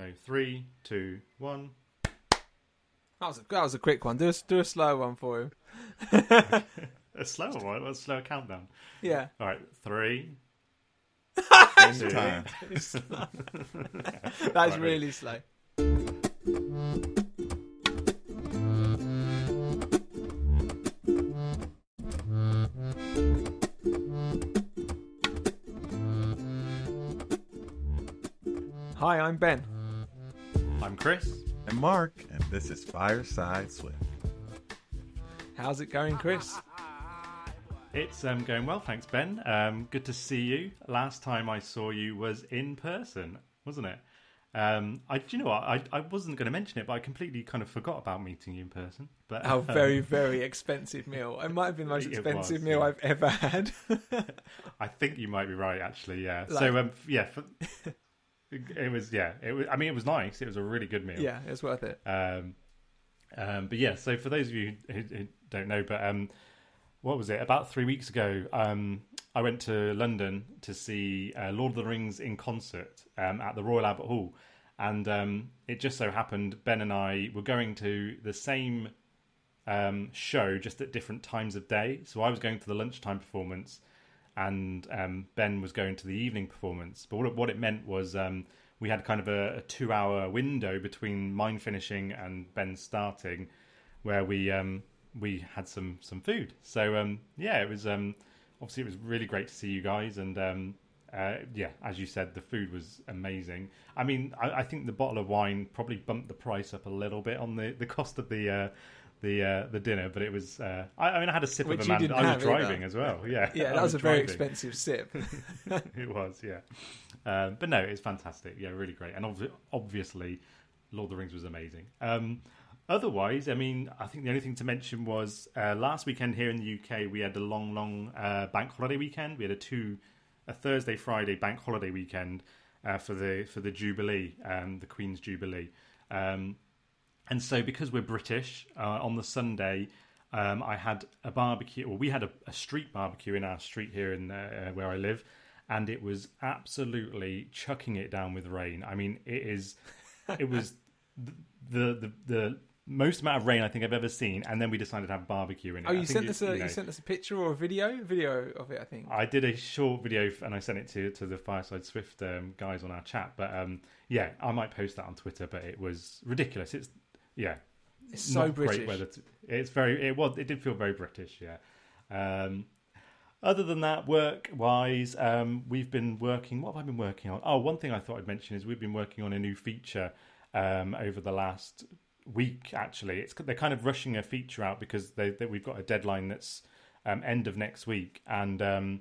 So three, two, one. That was a, that was a quick one. Do a do a slow one for him. a slower one. A slower countdown. Yeah. All right. Three. Same time. That's Right, really slow. Hi, I'm Ben. I'm Chris. And Mark, and this is Fireside Swift. How's it going, Chris? It's um, going well, thanks, Ben. Um, good to see you. Last time I saw you was in person, wasn't it? Um, I, do you know what? I, I wasn't going to mention it, but I completely kind of forgot about meeting you in person. But Our um, very, very expensive meal. It might have been the most expensive was, meal yeah. I've ever had. I think you might be right, actually. Yeah. Like- so um, yeah, for, it was yeah. It was. I mean, it was nice. It was a really good meal. yeah, it's worth it. Um, um, but yeah, so for those of you who, who don't know, but um, what was it? About three weeks ago, um, I went to London to see uh, Lord of the Rings in concert um, at the Royal Albert Hall, and um, it just so happened Ben and I were going to the same um, show, just at different times of day. So I was going to the lunchtime performance, and um, Ben was going to the evening performance. But what it, meant was um, we had kind of a, a two-hour window between mine finishing and Ben starting, where we um, we had some some food. So um, yeah, it was um, obviously it was really great to see you guys, and um, uh, yeah, as you said, the food was amazing. I mean, I, I think the bottle of wine probably bumped the price up a little bit on the, the cost of the. Uh, the uh, the dinner, but it was. Uh, I, I mean, I had a sip Which of you a man. I was driving either. as well. Yeah, Yeah, that was a very expensive sip. it was, yeah. Um, but no, it's fantastic. Yeah, really great. And obvi- obviously, Lord of the Rings was amazing. Um, otherwise, I mean, I think the only thing to mention was uh, last weekend here in the UK, we had a long, long uh, bank holiday weekend. We had a two, a Thursday, Friday bank holiday weekend uh, for the for the Jubilee, um, the Queen's Jubilee. Um, and so, because we're British, uh, on the Sunday, um, I had a barbecue. Well, we had a, a street barbecue in our street here in uh, where I live, and it was absolutely chucking it down with rain. I mean, it is. It was the the the, the most amount of rain I think I've ever seen, and then we decided to have barbecue in it. Oh, you sent us a you you, sent us a picture or a video video of it. I think. I did a short video and I sent it to to the Fireside Swift um, guys on our chat. But um, yeah, I might post that on Twitter. But it was ridiculous. It's yeah, it's so not British. great weather. To, it's very. It was. It did feel very British. Yeah. Um, other than that, work wise, um, we've been working. What have I been working on? Oh, one thing I thought I'd mention is we've been working on a new feature um, over the last week. Actually, it's they're kind of rushing a feature out because they, they we've got a deadline that's um, end of next week, and um,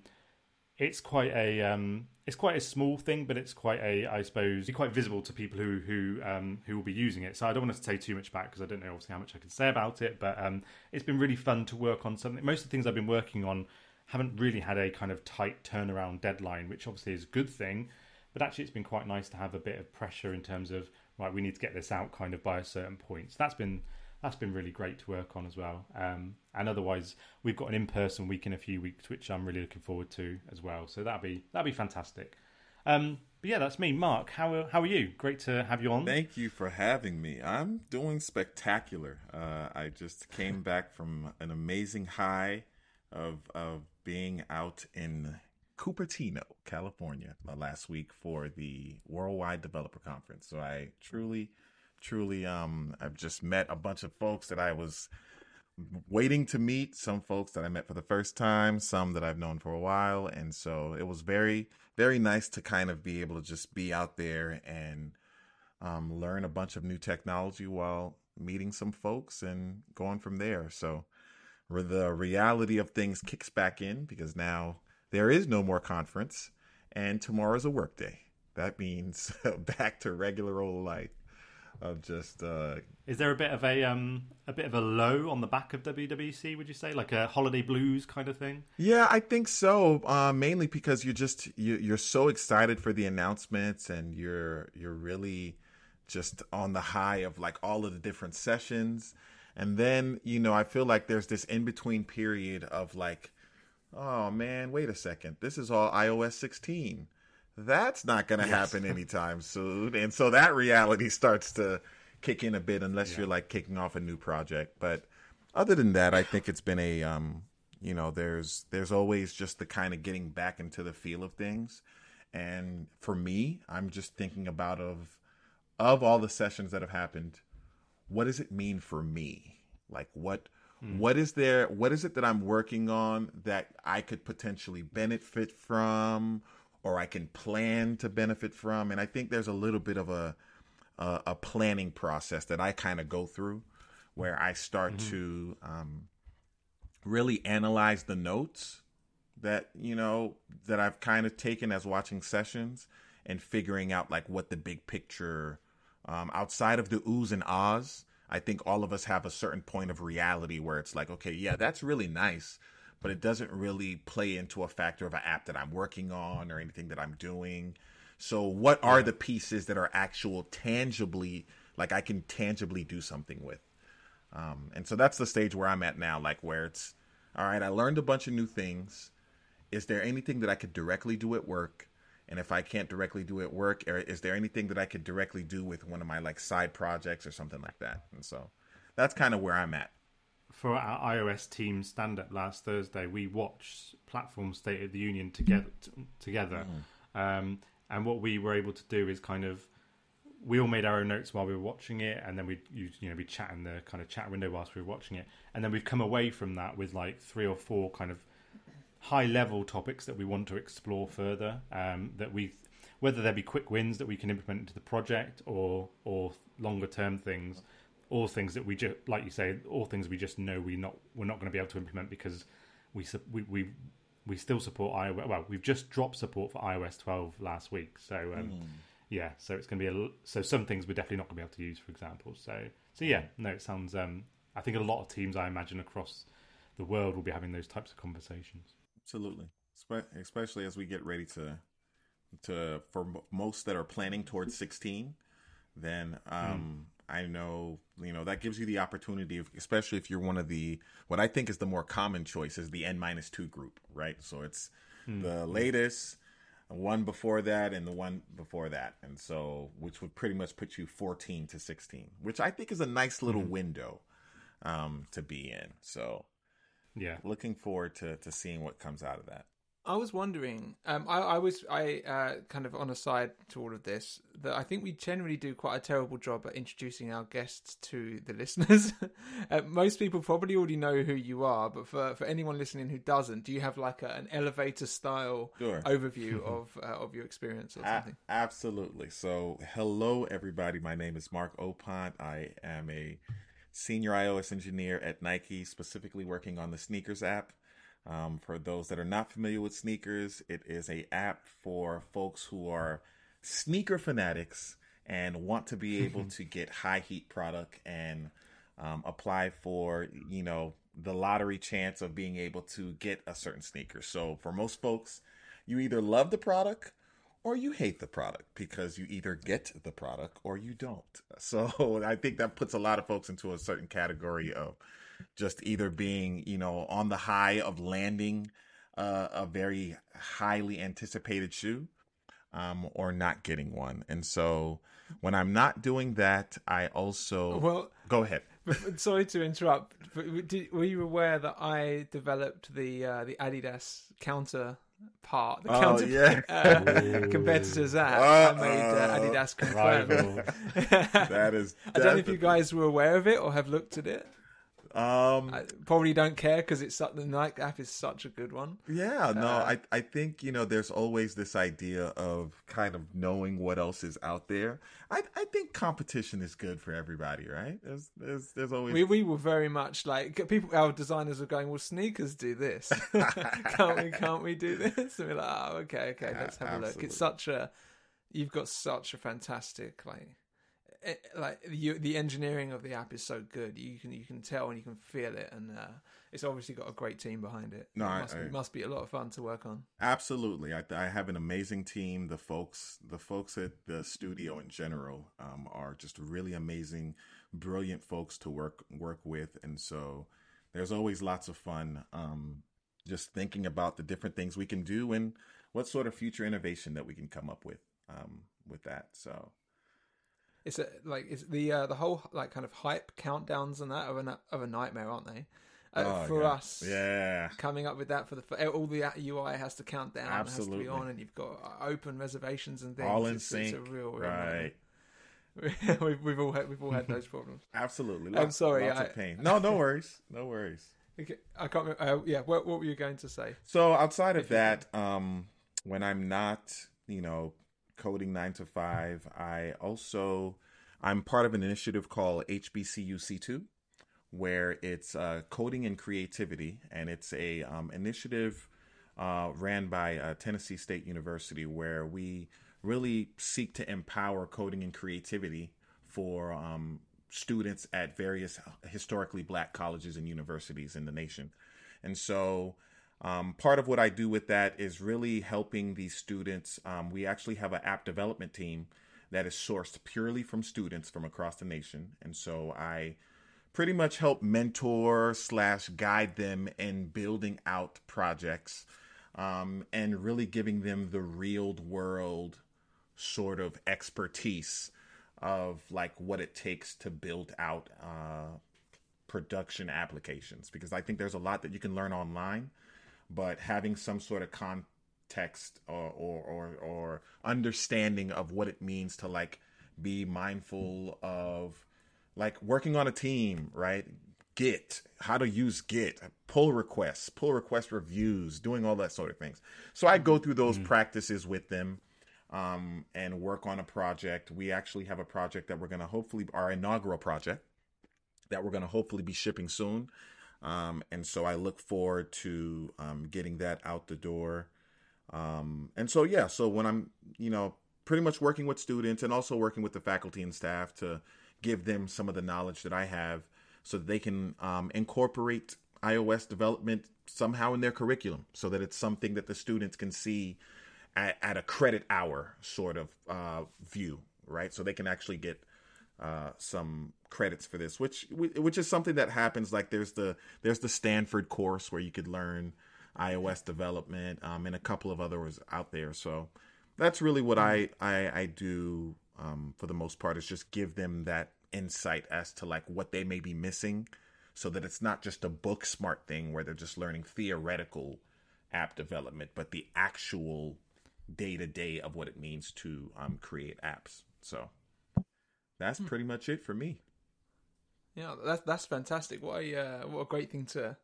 it's quite a um, it's quite a small thing, but it's quite a I suppose quite visible to people who who um, who will be using it. So I don't want to say too much back because I don't know obviously how much I can say about it. But um, it's been really fun to work on something. Most of the things I've been working on haven't really had a kind of tight turnaround deadline, which obviously is a good thing. But actually, it's been quite nice to have a bit of pressure in terms of right, we need to get this out kind of by a certain point. So that's been that's been really great to work on as well. Um, and otherwise, we've got an in-person week in a few weeks, which I'm really looking forward to as well. So that'll be that'll be fantastic. Um, but yeah, that's me, Mark. How how are you? Great to have you on. Thank you for having me. I'm doing spectacular. Uh, I just came back from an amazing high of of being out in Cupertino, California, uh, last week for the Worldwide Developer Conference. So I truly, truly, um, I've just met a bunch of folks that I was waiting to meet. Some folks that I met for the first time, some that I've known for a while, and so it was very, very nice to kind of be able to just be out there and um, learn a bunch of new technology while meeting some folks and going from there. So the reality of things kicks back in because now there is no more conference and tomorrow's a work day. That means back to regular old life of just uh Is there a bit of a um a bit of a low on the back of WWDC? Would you say like a holiday blues kind of thing? Yeah, I think so. Uh, mainly because you're just you, you're so excited for the announcements, and you're you're really just on the high of like all of the different sessions, and then you know I feel like there's this in between period of like, oh man, wait a second, this is all iOS 16. That's not going to happen anytime soon. And so that reality starts to kick in a bit unless Yeah. you're like kicking off a new project. But other than that, I think it's been a um, you know, there's there's always just the kind of getting back into the feel of things. And for me, I'm just thinking about of of all the sessions that have happened, what does it mean for me? Like what what is there what is it that I'm working on that I could potentially benefit from or I can plan to benefit from? And I think there's a little bit of a a, a planning process that I kind of go through where I start to um, really analyze the notes that you know that I've kind of taken as watching sessions and figuring out like what the big picture um, outside of the oohs and ahs. I think all of us have a certain point of reality where it's like, okay, yeah, that's really nice, but it doesn't really play into a factor of an app that I'm working on or anything that I'm doing. So, what are the pieces that are actual tangibly, like I can tangibly do something with? Um, and so that's the stage where I'm at now, like where it's all right, I learned a bunch of new things. Is there anything that I could directly do at work? And if I can't directly do at work, or is there anything that I could directly do with one of my like side projects or something like that? And so that's kind of where I'm at. For our iOS team stand up last Thursday, we watched Platform State of the Union together. T- together, um, and what we were able to do is kind of we all made our own notes while we were watching it, and then we you, you know we chat in the kind of chat window whilst we were watching it, and then we've come away from that with like three or four kind of high level topics that we want to explore further. Um, that we whether there be quick wins that we can implement into the project or or longer term things, all things that we just like you say, all things we just know we not we're not going to be able to implement because we we we we still support iOS. Well, we've just dropped support for iOS 12 last week, so um, yeah, so it's going to be a, so some things we're definitely not going to be able to use, for example. So so yeah, no, it sounds. Um, I think a lot of teams, I imagine, across the world will be having those types of conversations. Absolutely, especially as we get ready to to for most that are planning towards 16 then um i know you know that gives you the opportunity of especially if you're one of the what i think is the more common choice is the n minus 2 group right? So it's the latest one before that and the one before that. And so which would pretty much put you 14 to 16 which i think is a nice little window um to be in. So Yeah, looking forward to to seeing what comes out of that I was wondering. Um, I, I was I uh, kind of on a side to all of this that I think we generally do quite a terrible job at introducing our guests to the listeners. uh, most people probably already know who you are, but for for anyone listening who doesn't, do you have like a, an elevator style Sure. overview of uh, of your experience or A- absolutely. So, hello, everybody. My name is Mark Opont. I am a senior iOS engineer at Nike, specifically working on the Sneakers app. Um, for those that are not familiar with Sneakers, it is a app for folks who are sneaker fanatics and want to be able to get high heat product and um, apply for you know the lottery chance of being able to get a certain sneaker. So for most folks, you either love the product or you hate the product because you either get the product or you don't. So I think that puts a lot of folks into a certain category of just either being, you know, on the high of landing uh, a very highly anticipated shoe um, or not getting one. And so when I'm not doing that, I also Well, go ahead. Sorry to interrupt. But did, were you aware that I developed the uh, the Adidas counter part, the Oh, counter yeah. uh, competitors app? I made uh, Adidas confirm. That is. I don't know if you guys were aware of it or have looked at it. Um. I probably don't care because it's the Nike app is such a good one. Yeah, no, Uh, I I think you know there's always this idea of kind of knowing what else is out there. I I think competition is good for everybody, right? There's there's there's always We we were very much like people. Our designers were going, "Well, sneakers do this. can't we? Can't we do this?" And we're like, "Oh, okay, okay, let's have a look." It's such a you've got such a fantastic like eh, like you, the engineering of the app is so good. You can you can tell and you can feel it, and uh, it's obviously got a great team behind it. No, it I- must, I- it must be a lot of fun to work on. Absolutely, I, I have an amazing team. The folks, the folks at the studio in general, um, are just really amazing, brilliant folks to work work with, and so there's always lots of fun. Um, just thinking about the different things we can do, and what sort of future innovation that we can come up with um, with that. So it's a like it's the uh, the whole like kind of hype countdowns and that of a of a nightmare, aren't they? Uh, Oh, for yeah. us, yeah, coming up with that for the for all the UI has to count down, Absolutely. has to be on, and you've got uh, open reservations and things. all in It's- it's sync, a real, right? we've, we've all had we've all had those problems. Absolutely. I'm sorry, Lots I- of pain. No, no worries. No worries. Okay, I can't. Remember, uh, yeah, what, what were you going to say? So outside of that, um, when I'm not, you know, coding nine to five, I also I'm part of an initiative called HBCUC2, where it's uh, coding and creativity, and it's a um, initiative uh, ran by uh, Tennessee State University, where we really seek to empower coding and creativity for um, students at various historically black colleges and universities in the nation. And so, um, part of what I do with that is really helping these students. Um, we actually have an app development team that is sourced purely from students from across the nation. And so, I pretty much help mentor slash guide them in building out projects um, and really giving them the real world sort of expertise of like what it takes to build out uh, production applications because I think there's a lot that you can learn online, but having some sort of context or or or, or understanding of what it means to like be mindful of like working on a team, right? Git, how to use Git, pull requests, pull request reviews, doing all that sort of things. So I go through those practices with them um, and work on a project. We actually have a project that we're going to hopefully, our inaugural project that we're going to hopefully be shipping soon. Um, and so I look forward to um, getting that out the door. Um, and so, yeah, so when I'm, you know, pretty much working with students and also working with the faculty and staff to give them some of the knowledge that I have so that they can um, incorporate iOS development somehow in their curriculum so that it's something that the students can see at, at a credit hour sort of uh, view, right? So they can actually get uh, some credits for this, which which is something that happens. Like there's the there's the Stanford course where you could learn iOS development, um, and a couple of others out there. So that's really what I I, I do um, for the most part is just give them that insight as to like what they may be missing, so that it's not just a book smart thing where they're just learning theoretical app development, but the actual day to day of what it means to um, create apps. So that's pretty much it for me. Yeah, that's that's fantastic. What a uh, what a great thing to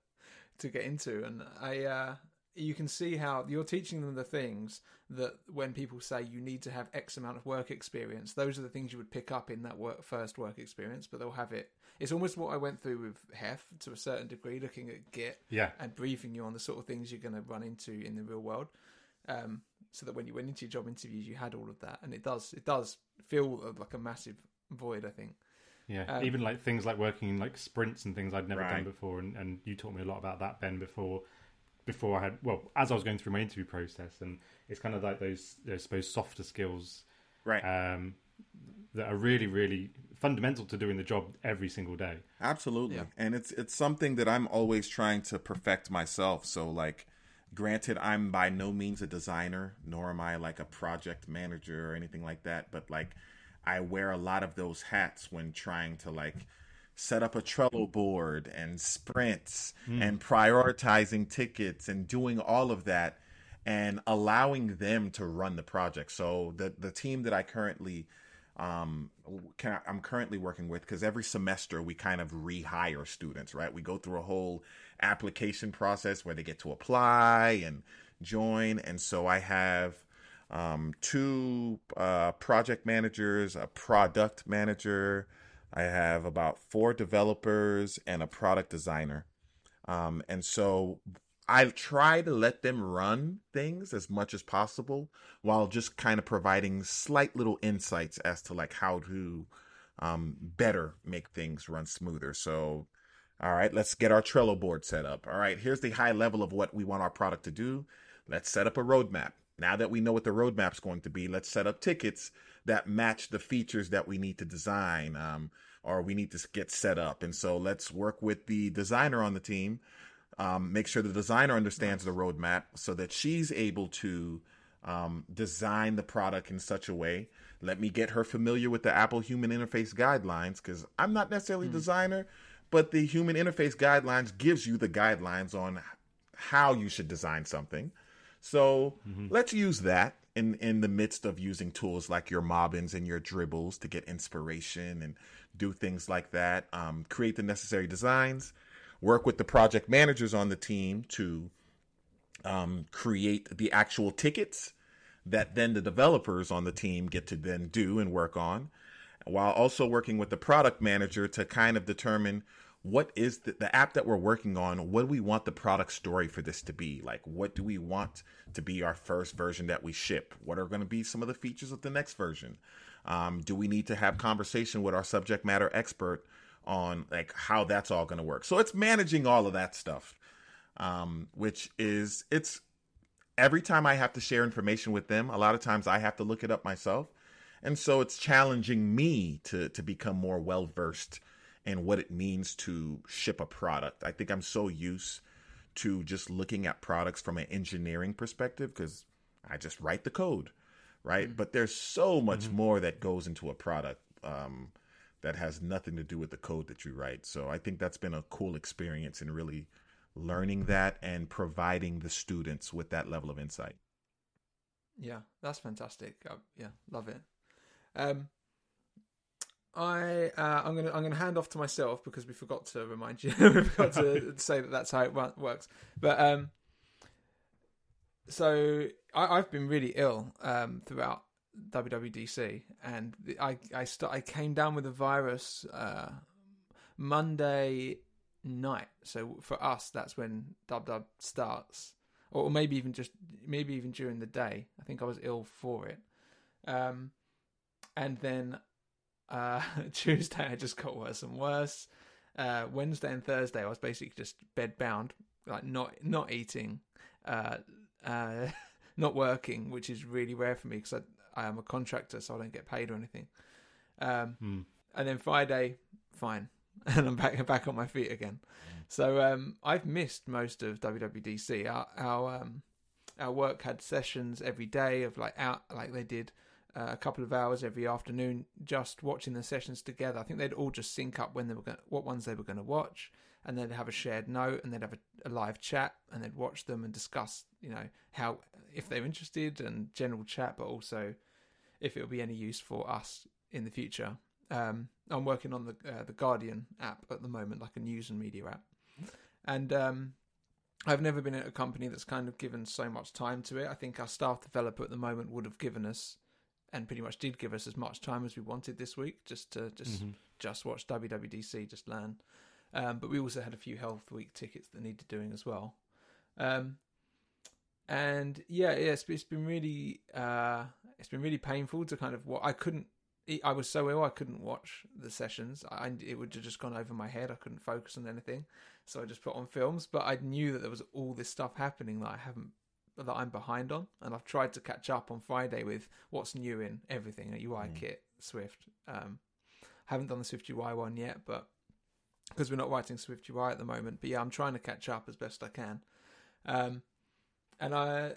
to get into, and I uh, you can see how you're teaching them the things that when people say you need to have X amount of work experience, those are the things you would pick up in that work first work experience, but they'll have it. It's almost what I went through with Hef to a certain degree, looking at Git Yeah. and briefing you on the sort of things you're going to run into in the real world. Um, so that when you went into your job interviews, you had all of that, and it does it does feel like a massive void. I think. Yeah, Um, even like things like working in like sprints and things I'd never done before, and, and you taught me a lot about that, Ben, before before I had well, as I was going through my interview process, and it's kind of like those, I suppose, softer skills Right. um, that are really, really fundamental to doing the job every single day. Absolutely. Yeah. And it's it's something that I'm always trying to perfect myself. So like granted I'm by no means a designer, nor am I like a project manager or anything like that, but like I wear a lot of those hats when trying to like set up a Trello board and sprints and prioritizing tickets and doing all of that and allowing them to run the project. So the the team that I currently um can, I'm currently working with because every semester we kind of rehire students, right? We go through a whole application process where they get to apply and join, and so I have um, two uh, project managers, a product manager. I have about four developers and a product designer. Um, and so I try to let them run things as much as possible while just kind of providing slight little insights as to like how to um, better make things run smoother. So, all right, let's get our Trello board set up. All right, here's the high level of what we want our product to do. Let's set up a roadmap. Now that we know what the roadmap's going to be, let's set up tickets that match the features that we need to design um, or we need to get set up. And so let's work with the designer on the team um, make sure the designer understands the roadmap so that she's able to um, design the product in such a way. Let me get her familiar with the Apple Human Interface Guidelines because I'm not necessarily a designer, but the Human Interface Guidelines gives you the guidelines on how you should design something. So let's use that in in the midst of using tools like your Mobbins and your Dribbbles to get inspiration and do things like that. Um, create the necessary designs. Work with the project managers on the team to um, create the actual tickets that then the developers on the team get to then do and work on, while also working with the product manager to kind of determine what is the, the app that we're working on what do we want the product story for this to be? Like what do we want to be our first version that we ship? What are going to be some of the features of the next version? Um, do we need to have conversation with our subject matter expert on like how that's all going to work? So it's managing all of that stuff um, which is it's every time I have to share information with them, a lot of times I have to look it up myself. And so it's challenging me to to become more well versed in what it means to ship a product. I think I'm so used to just looking at products from an engineering perspective because I just write the code, right? But there's so much more that goes into a product um, that has nothing to do with the code that you write. So I think that's been a cool experience in really learning that and providing the students with that level of insight. Yeah, that's fantastic. Uh, yeah, love it. Um, I uh, I'm gonna I'm gonna hand off to myself because we forgot to remind you. we forgot to say that that's how it works. But um, so I, I've been really ill um throughout WWDC, and I I st- I came down with a virus uh Monday night. So for us, that's when Dub Dub starts, or maybe even just maybe even during the day. I think I was ill for it, um, and then uh, Tuesday I just got worse and worse. Uh, Wednesday and Thursday I was basically just bed bound, like not not eating, uh, uh, not working, which is really rare for me because I, I am a contractor, so I don't get paid or anything. Um, Hmm. and then Friday, fine, and I'm back back on my feet again. So um, I've missed most of WWDC. Our our, um, our work had sessions every day of like out like they did uh, a couple of hours every afternoon, just watching the sessions together. I think they'd all just sync up when they were going what ones they were going to watch, and then have a shared note, and they'd have a, a live chat, and they'd watch them and discuss, you know, how if they're interested and general chat, but also if it will be any use for us in the future. Um, I'm working on the uh, the Guardian app at the moment, like a news and media app, and um, I've never been at a company that's kind of given so much time to it. I think our staff developer at the moment would have given us, and pretty much did give us as much time as we wanted this week, just to just Mhm. just watch WWDC, just learn. Um, but we also had a few Health Week tickets that needed doing as well. Um, and yeah, yeah, it's, it's been really, uh, it's been really painful to kind of what I couldn't. I was so ill I couldn't watch the sessions. I it would have just gone over my head. I couldn't focus on anything, so I just put on films. But I knew that there was all this stuff happening that I haven't that I'm behind on, and I've tried to catch up on Friday with what's new in everything at UI Kit Swift. Um, haven't done the Swift UI one yet, but because we're not writing Swift UI at the moment. But yeah, I'm trying to catch up as best I can. Um, and I,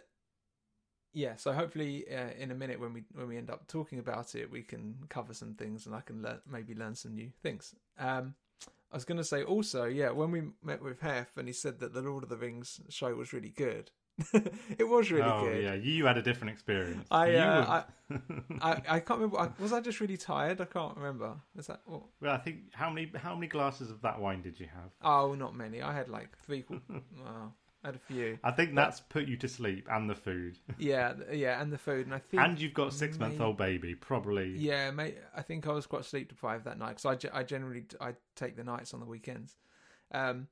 yeah, so hopefully uh, in a minute when we when we end up talking about it, we can cover some things and I can learn maybe learn some new things. Um, I was going to say also, yeah, when we met with Hef and he said that the Lord of the Rings show was really good. it was really oh good. yeah, you had a different experience. I, uh, were- I, I can't remember. Was I just really tired? I can't remember. Is that? What? well, I think how many how many glasses of that wine did you have? Oh, not many. I had like three. well, I had a few. I think that's put you to sleep and the food, Yeah, yeah, and the food, and I think. and you've got a six month old baby. Probably. yeah, mate. I think I was quite sleep deprived that night because I, I generally I take the nights on the weekends. Um,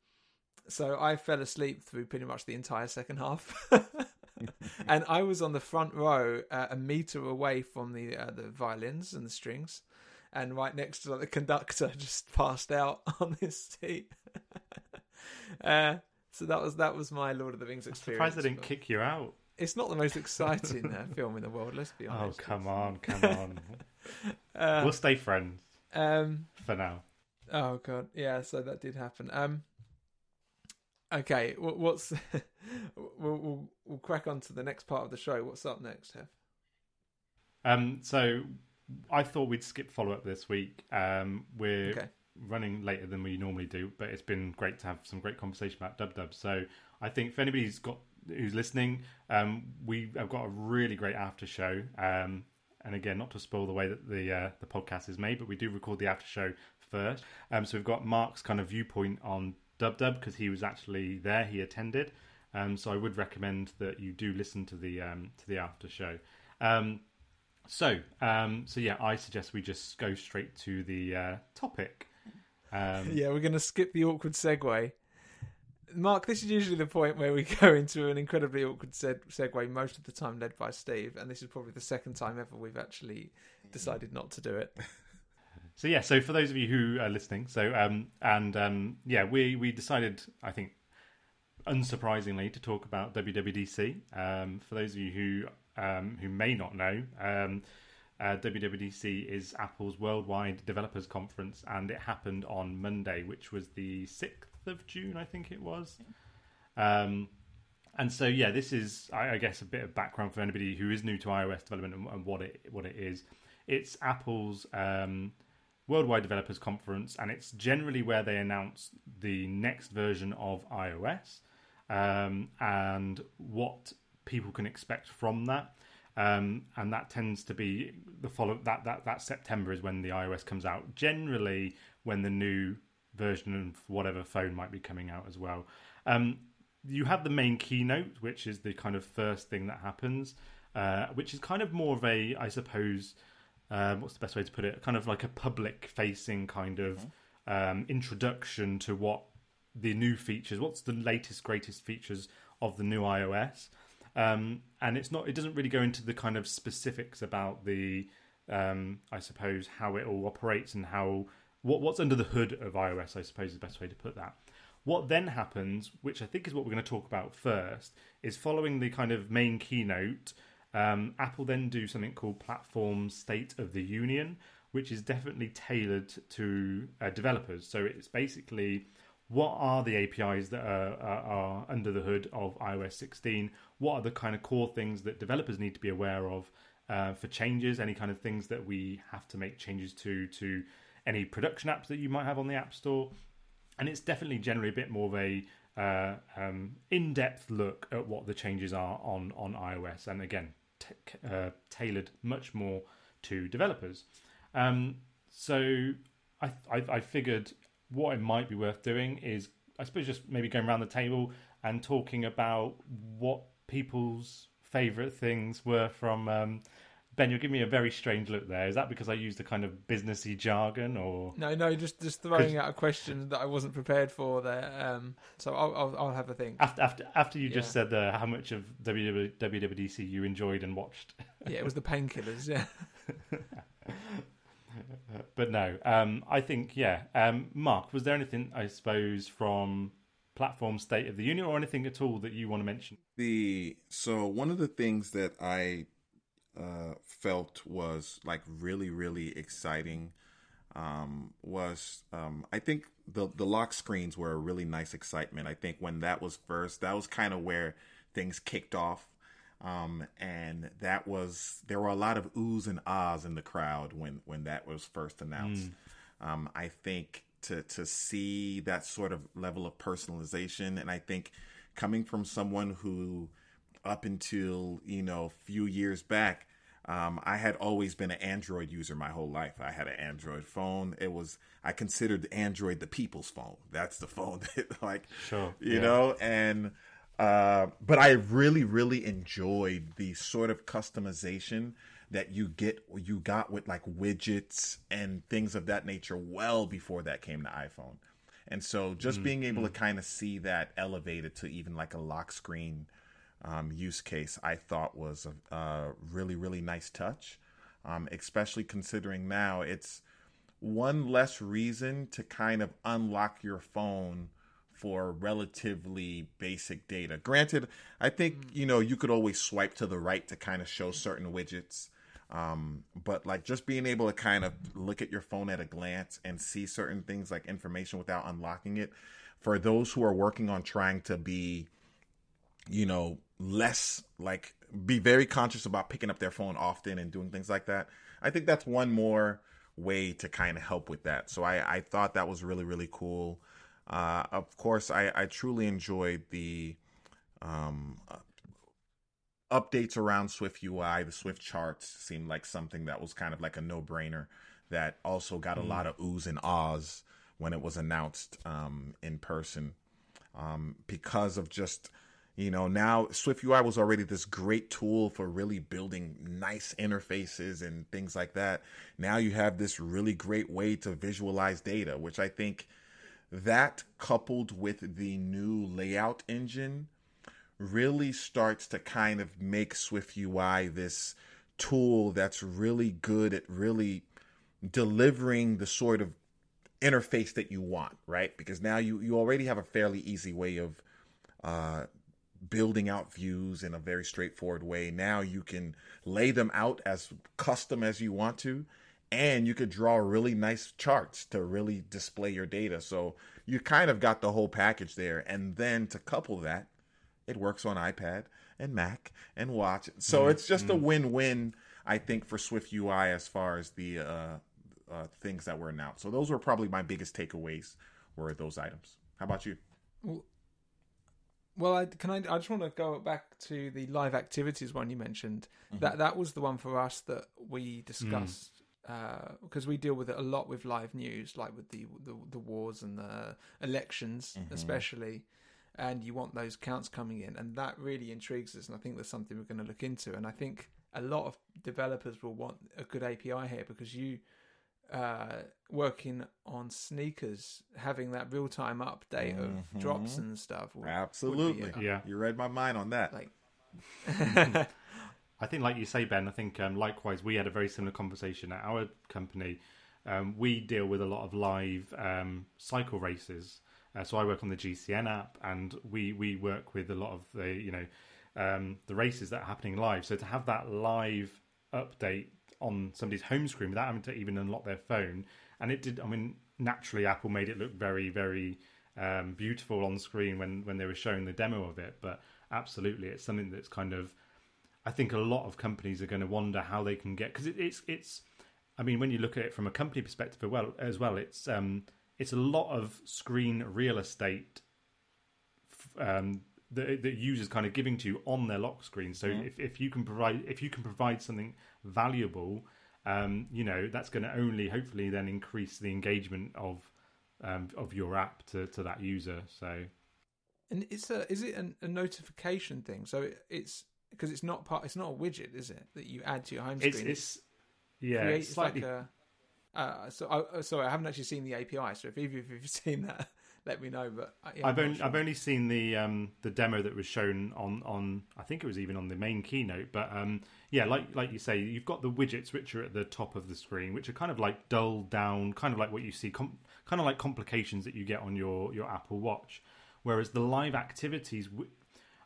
so I fell asleep through pretty much the entire second half, and I was on the front row, uh, a meter away from the uh, the violins and the strings, and right next to like, the conductor, just passed out on his seat. uh, so that was that was my Lord of the Rings I'm experience. surprised they didn't but kick you out. It's not the most exciting uh, film in the world. Let's be honest. Oh come on, come on. Uh, we'll stay friends um, for now. Oh god, yeah. So that did happen. Um, Okay, what's we'll, we'll we'll crack on to the next part of the show. What's up next, Hev? Um, so I thought we'd skip follow up this week. Um, we're Okay. running later than we normally do, but it's been great to have some great conversation about Dub Dub. So I think if anybody's got who's listening, um, we have got a really great after show. Um, and again, not to spoil the way that the uh, the podcast is made, but we do record the after show first. Um, so we've got Mark's kind of viewpoint on Dub Dub because he was actually there, he attended. Um, so I would recommend that you do listen to the um, to the after show. Um, so, um, so yeah, I suggest we just go straight to the uh, topic. Um, Yeah, we're going to skip the awkward segue. Mark, this is usually the point where we go into an incredibly awkward seg- segue, most of the time led by Steve, and this is probably the second time ever we've actually decided not to do it. So yeah, so for those of you who are listening, so um, and um, yeah, we we decided, I think, unsurprisingly, to talk about WWDC. Um, for those of you who um, who may not know, um, uh, WWDC is Apple's worldwide developers conference, and it happened on Monday, which was the sixth of June, I think it was. Um, and so yeah, this is I, I guess a bit of background for anybody who is new to iOS development and, and what it what it is. It's Apple's um, worldwide developers conference, and it's generally where they announce the next version of iOS um, and what people can expect from that. Um, and that tends to be the follow that, that that September is when the iOS comes out. Generally, when the new version of whatever phone might be coming out as well. Um, you have the main keynote, which is the kind of first thing that happens, uh, which is kind of more of a, I suppose, um, what's the best way to put it? Kind of like a public facing kind of um, introduction to what the new features, what's the latest, greatest features of the new iOS. Um, and it's not, it doesn't really go into the kind of specifics about the, um, I suppose, how it all operates and how, what, what's under the hood of iOS, I suppose is the best way to put that. What then happens, which I think is what we're going to talk about first, is following the kind of main keynote, um, Apple then do something called Platform State of the Union, which is definitely tailored to uh, developers. So it's basically what are the APIs that are, are, are under the hood of iOS 16? What are the kind of core things that developers need to be aware of uh, for changes? Any kind of things that we have to make changes to to any production apps that you might have on the App Store? and it's definitely generally a bit more of a uh, um, in-depth look at what the changes are on on iOS, and again, uh, tailored much more to developers. Um, so I, I I figured what it might be worth doing is I suppose just maybe going around the table and talking about what people's favorite things were from. Um, Ben, you're giving me a very strange look there. Is that because I used a kind of businessy jargon, or No, no, just just throwing out a question that I wasn't prepared for there. Um, so I'll, I'll I'll have a think. after after after you just said uh, how much of WW WWDC you enjoyed and watched? Yeah, it was the painkillers. Yeah. but no, um, I think yeah. Um, Mark, was there anything I suppose from platform State of the Union or anything at all that you want to mention? The so one of the things that I uh, felt was like really really exciting um, was um, I think the the lock screens were a really nice excitement. I think when that was first, that was kind of where things kicked off. Um, and that was there were a lot of oohs and ahs in the crowd when when that was first announced. Um, I think to to see that sort of level of personalization, and I think coming from someone who up until you know a few years back um, i had always been an android user my whole life. I had an android phone. It was i considered android the people's phone. That's the phone that like Sure, you yeah. know? And uh, but i really really enjoyed the sort of customization that you get you got with like widgets and things of that nature well before that came to iphone. And so just being able to kind of see that elevated to even like a lock screen um, use case, I thought was a, a really, really nice touch, um, especially considering now it's one less reason to kind of unlock your phone for relatively basic data. Granted, I think, you know, you could always swipe to the right to kind of show certain widgets. Um, but like just being able to kind of look at your phone at a glance and see certain things like information without unlocking it for those who are working on trying to be, you know, less like be very conscious about picking up their phone often and doing things like that. I think that's one more way to kind of help with that. So I, I thought that was really, really cool. Uh, of course, I, I truly enjoyed the um, updates around Swift UI, the Swift charts seemed like something that was kind of like a no brainer that also got a mm. lot of oohs and ahs when it was announced um, in person um, because of just you know now Swift UI was already this great tool for really building nice interfaces and things like that. Now you have this really great way to visualize data, which I think that coupled with the new layout engine really starts to kind of make Swift UI this tool that's really good at really delivering the sort of interface that you want, right? Because now you you already have a fairly easy way of uh, building out views in a very straightforward way. Now you can lay them out as custom as you want to, and you could draw really nice charts to really display your data. So you kind of got the whole package there. And then to couple that it works on iPad and Mac and Watch. So mm-hmm. it's just a mm-hmm. win-win, I think, for Swift UI as far as the uh, uh, things that were announced. So those were probably my biggest takeaways. Were those items? How about you? Well, I, can I? I just want to go back to the live activities one you mentioned. Mm-hmm. That that was the one for us that we discussed because mm. uh, we deal with it a lot with live news, like with the the, the wars and the elections, mm-hmm. especially and you want those counts coming in, and that really intrigues us. And I think that's something we're going to look into. And I think a lot of developers will want a good API here because you uh, working on sneakers, having that real time update mm-hmm. of drops and stuff. Would, Absolutely, would yeah. You read my mind on that. Like, I think, like you say, Ben. I think um, likewise, we had a very similar conversation at our company. Um, we deal with a lot of live um, cycle races uh, so I work on the GCN app, and we we work with a lot of the you know um, the races that are happening live. So to have that live update on somebody's home screen without having to even unlock their phone, and it did. I mean, naturally, Apple made it look very very um, beautiful on screen when when they were showing the demo of it. But absolutely, it's something that's kind of I think a lot of companies are going to wonder how they can get because it, it's it's. I mean, when you look at it from a company perspective, as well as well, it's um, it's a lot of screen real estate um, that, that users kind of giving to you on their lock screen. So mm. if, if you can provide if you can provide something valuable, um, you know that's going to only hopefully then increase the engagement of um, of your app to, to that user. So, and it's a is it a, a notification thing? So it, it's because it's not part. It's not a widget, is it? That you add to your home screen. It's, it's yeah, it's slightly. Like a, uh, so, uh, sorry, I haven't actually seen the API. So if either of you've seen that, let me know. But uh, yeah, I've only sure. I've only seen the um, the demo that was shown on on I think it was even on the main keynote. But um, yeah, like like you say, you've got the widgets which are at the top of the screen, which are kind of like dulled down, kind of like what you see, com- kind of like complications that you get on your your Apple Watch. Whereas the live activities,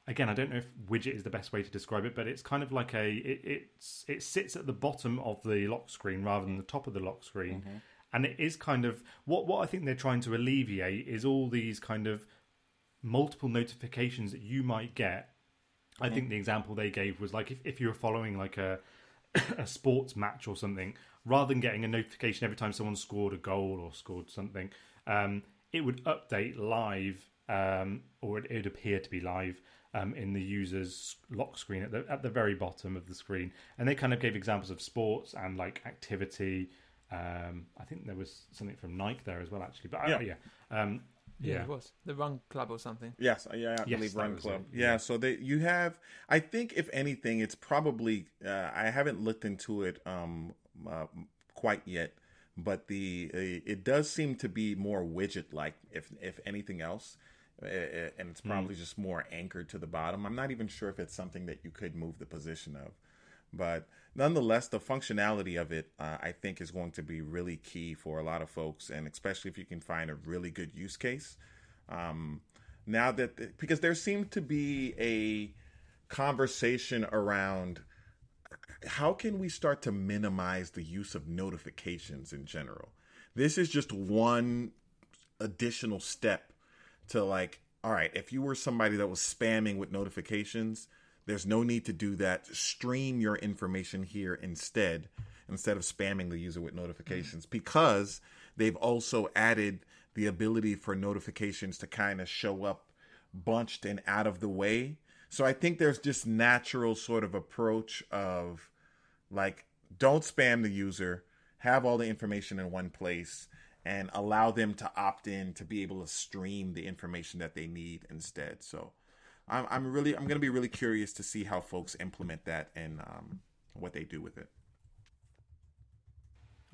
again, I don't know if widget is the best way to describe it, but it's kind of like a it, it's it sits at the bottom of the lock screen rather than the top of the lock screen, mm-hmm. And it is kind of what what I think they're trying to alleviate is all these kind of multiple notifications that you might get. I think the example they gave was like if, if you were following like a a sports match or something, rather than getting a notification every time someone scored a goal or scored something, um, it would update live um, or it would appear to be live um, in the user's lock screen at the at the very bottom of the screen, and they kind of gave examples of sports and like activity. Um, I think there was something from Nike there as well, actually. But yeah, I, yeah. Um, yeah. yeah, it was the Run Club or something. Yes, yeah, I yes, believe Run Club. Yeah. yeah, so they you have. I think if anything, it's probably. Uh, I haven't looked into it um, uh, quite yet, but the uh, it does seem to be more widget like, if if anything else and it's hmm. probably mm. just more anchored to the bottom. I'm not even sure if it's something that you could move the position of, but nonetheless, the functionality of it, uh, I think, is going to be really key for a lot of folks, and especially if you can find a really good use case. Um, now that because there seemed to be a conversation around how can we start to minimize the use of notifications in general? This is just one additional step to like, all right, if you were somebody that was spamming with notifications, there's no need to do that. Stream your information here instead, instead of spamming the user with notifications, mm-hmm. because they've also added the ability for notifications to kind of show up bunched and out of the way. So I think there's just natural sort of approach of like don't spam the user, have all the information in one place and allow them to opt in to be able to stream the information that they need instead. So I'm, I'm really I'm going to be really curious to see how folks implement that and um, what they do with it.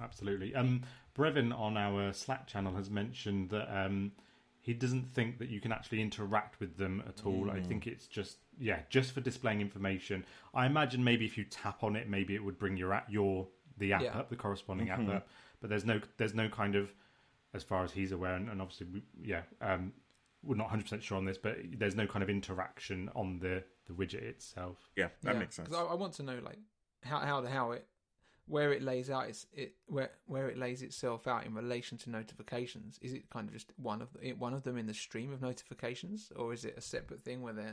Absolutely. Um, Brevin on our Slack channel has mentioned that um, he doesn't think that you can actually interact with them at all. Mm. I think it's just yeah, just for displaying information. I imagine maybe if you tap on it, maybe it would bring your at your the app yeah. up, the corresponding mm-hmm. app up. But there's no there's no kind of as far as he's aware, and, and obviously we, yeah, um, we're not 100 percent sure on this, but there's no kind of interaction on the the widget itself. Yeah, that yeah. makes sense. I, I want to know like how how how it where it lays out its it where where it lays itself out in relation to notifications is it kind of just one of the, one of them in the stream of notifications or is it a separate thing where they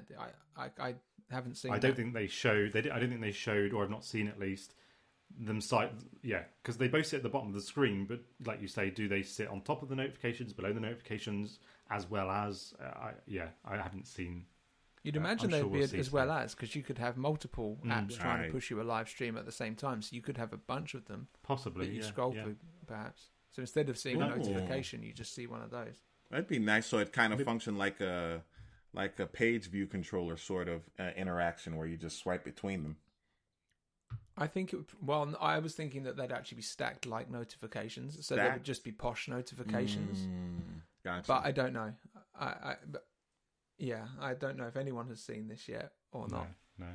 I, I I haven't seen I don't that. think they showed they I don't think they showed or I've not seen at least them site yeah because they both sit at the bottom of the screen but like you say do they sit on top of the notifications below the notifications as well as uh, I, yeah I haven't seen You'd imagine they'd sure be we'll as well as because you could have multiple mm, apps trying right. to push you a live stream at the same time, so you could have a bunch of them. Possibly, that you yeah, scroll yeah. through, perhaps. So instead of seeing Ooh. a notification, you just see one of those. That'd be nice. So it kind of function like a like a page view controller sort of uh, interaction where you just swipe between them. I think it would, well, I was thinking that they'd actually be stacked like notifications, so they would just be push notifications. Mm, gotcha. But I don't know. I, I but yeah, I don't know if anyone has seen this yet or not. No, no.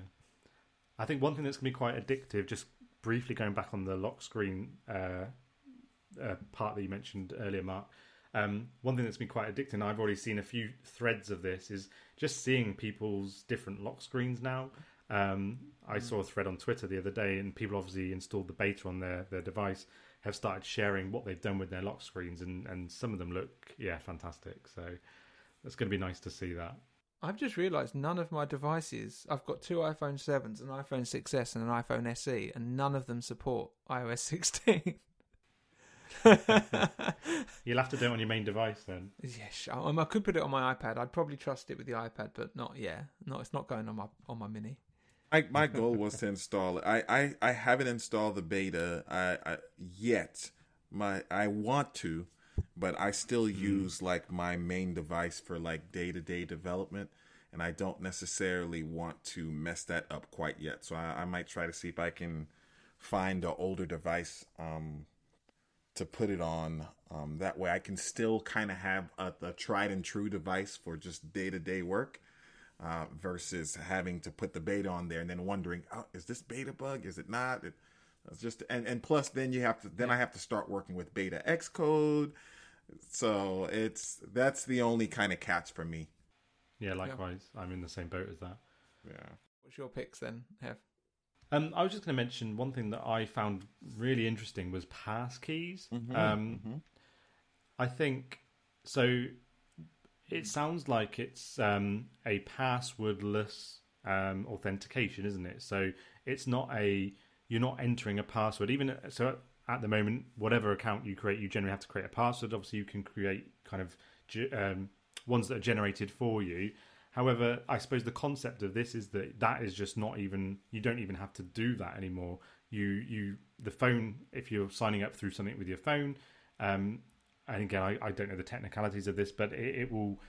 I think one thing that's going to be quite addictive, just briefly going back on the lock screen uh, uh, part that you mentioned earlier, Mark. Um, one thing that's been quite addicting, and I've already seen a few threads of this, is just seeing people's different lock screens now. Um, I mm. saw a thread on Twitter the other day, and people obviously installed the beta on their, their device, have started sharing what they've done with their lock screens, and, and some of them look, yeah, fantastic. So it's going to be nice to see that. I've just realised none of my devices. I've got two iPhone sevens, an iPhone 6s, and an iPhone SE, and none of them support iOS 16. You'll have to do it on your main device then. Yes, I, I could put it on my iPad. I'd probably trust it with the iPad, but not. Yeah, no, it's not going on my on my mini. My my goal was to install it. I, I, I haven't installed the beta I, I, yet. My I want to, but I still mm. use like my main device for like day to day development, and I don't necessarily want to mess that up quite yet. So I, I might try to see if I can find an older device um, to put it on. Um, that way, I can still kind of have a, a, tried and true device for just day to day work. Uh, versus having to put the beta on there and then wondering, oh, is this beta bug? Is it not? It, it's just and and plus then you have to then I have to start working with beta Xcode. So it's that's the only kind of catch for me. Yeah, likewise. Yeah. I'm in the same boat as that. Yeah. What's your picks then, Have? Um, I was just going to mention one thing that I found really interesting was pass keys. Mm-hmm, um, mm-hmm. I think so. It sounds like it's um, a passwordless um, authentication, isn't it? So it's not a you're not entering a password. Even so, at the moment, whatever account you create, you generally have to create a password. Obviously, you can create kind of um, ones that are generated for you. However, I suppose the concept of this is that that is just not even you don't even have to do that anymore. You you the phone if you're signing up through something with your phone, um, and again I, I don't know the technicalities of this, but it, it will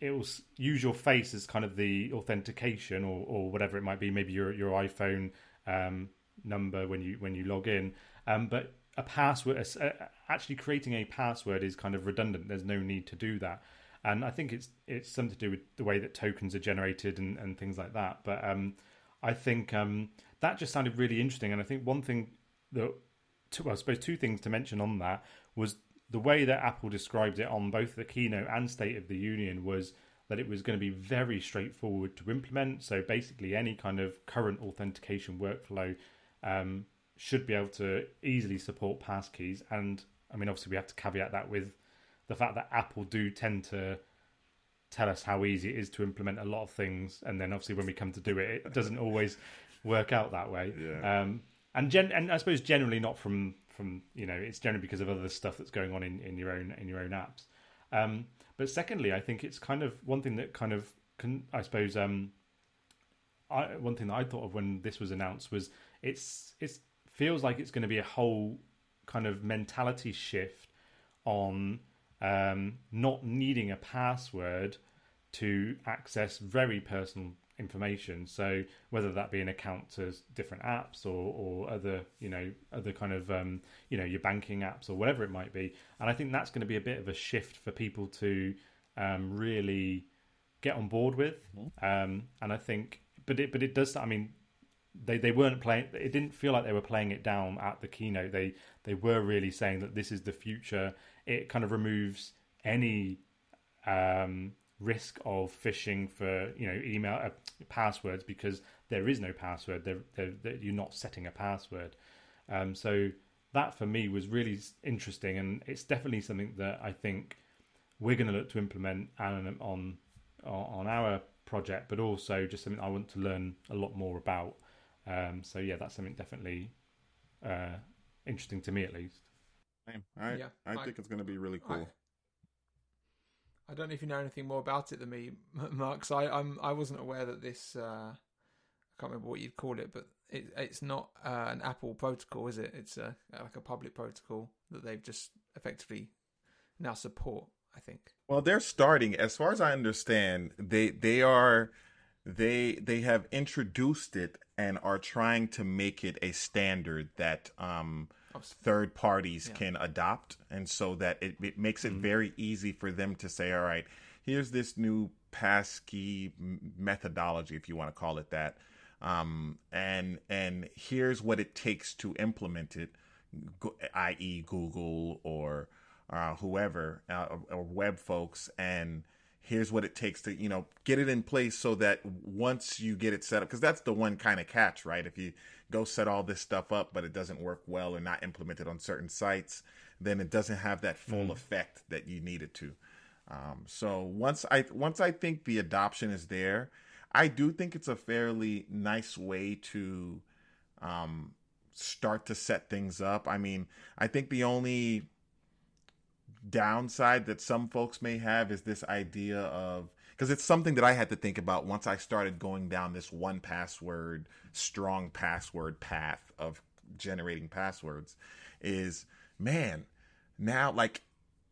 it will use your face as kind of the authentication or, or whatever it might be. Maybe your your iPhone um, number when you when you log in. Um, but a password, uh, actually creating a password is kind of redundant. There's no need to do that. And I think it's it's something to do with the way that tokens are generated and, and things like that. But um, I think um, that just sounded really interesting. And I think one thing that, well, I suppose two things to mention on that was the way that Apple described it on both the keynote and State of the Union was that it was going to be very straightforward to implement. So basically, any kind of current authentication workflow um, should be able to easily support passkeys. And I mean, obviously, we have to caveat that with the fact that Apple do tend to tell us how easy it is to implement a lot of things, and then obviously when we come to do it, it doesn't always work out that way. Yeah. Um, and gen- and I suppose generally not from from you know it's generally because of other stuff that's going on in, in your own in your own apps. Um, but secondly, I think it's kind of one thing that kind of can I suppose um, I, one thing that I thought of when this was announced was it's it feels like it's going to be a whole kind of mentality shift on um, not needing a password to access very personal information. So whether that be an account to different apps or, or other, you know, other kind of, um, you know, your banking apps or whatever it might be. And I think that's going to be a bit of a shift for people to um, really get on board with. Um, and I think, but it, but it does. I mean, they they weren't playing. It didn't feel like they were playing it down at the keynote. They they were really saying that this is the future. It kind of removes any um, risk of phishing for you know email uh, passwords because there is no password. They're, they're, they're, you're not setting a password. Um, so that for me was really interesting, and it's definitely something that I think we're going to look to implement on on on our project, but also just something I want to learn a lot more about. Um, so yeah, that's something definitely uh, interesting to me at least. I, Yeah, I I- think it's going to be really cool. I, I don't know if you know anything more about it than me, Mark. 'cause I I'm I wasn't aware that this. Uh, I can't remember what you'd call it, but it, it's not uh, an Apple protocol, is it? It's a like a public protocol that they've just effectively now support. I think. Well, they're starting. As far as I understand, they they are they they have introduced it and are trying to make it a standard that um, third parties Yeah. can adopt, and so that it, it makes it Mhm. very easy for them to say, "All right, here's this new passkey m- methodology, if you want to call it that, um, and and here's what it takes to implement it, i.e., Google or uh, whoever uh, or, or web folks, and here's what it takes to you know get it in place so that once you get it set up, because that's the one kind of catch, right? If you go set all this stuff up, but it doesn't work well or not implemented on certain sites, then it doesn't have that full Mm. effect that you need it to. Um, so once I once I think the adoption is there, I do think it's a fairly nice way to um, start to set things up. I mean, I think the only downside that some folks may have is this idea of because it's something that I had to think about once I started going down this 1Password, strong password path of generating passwords is man, now like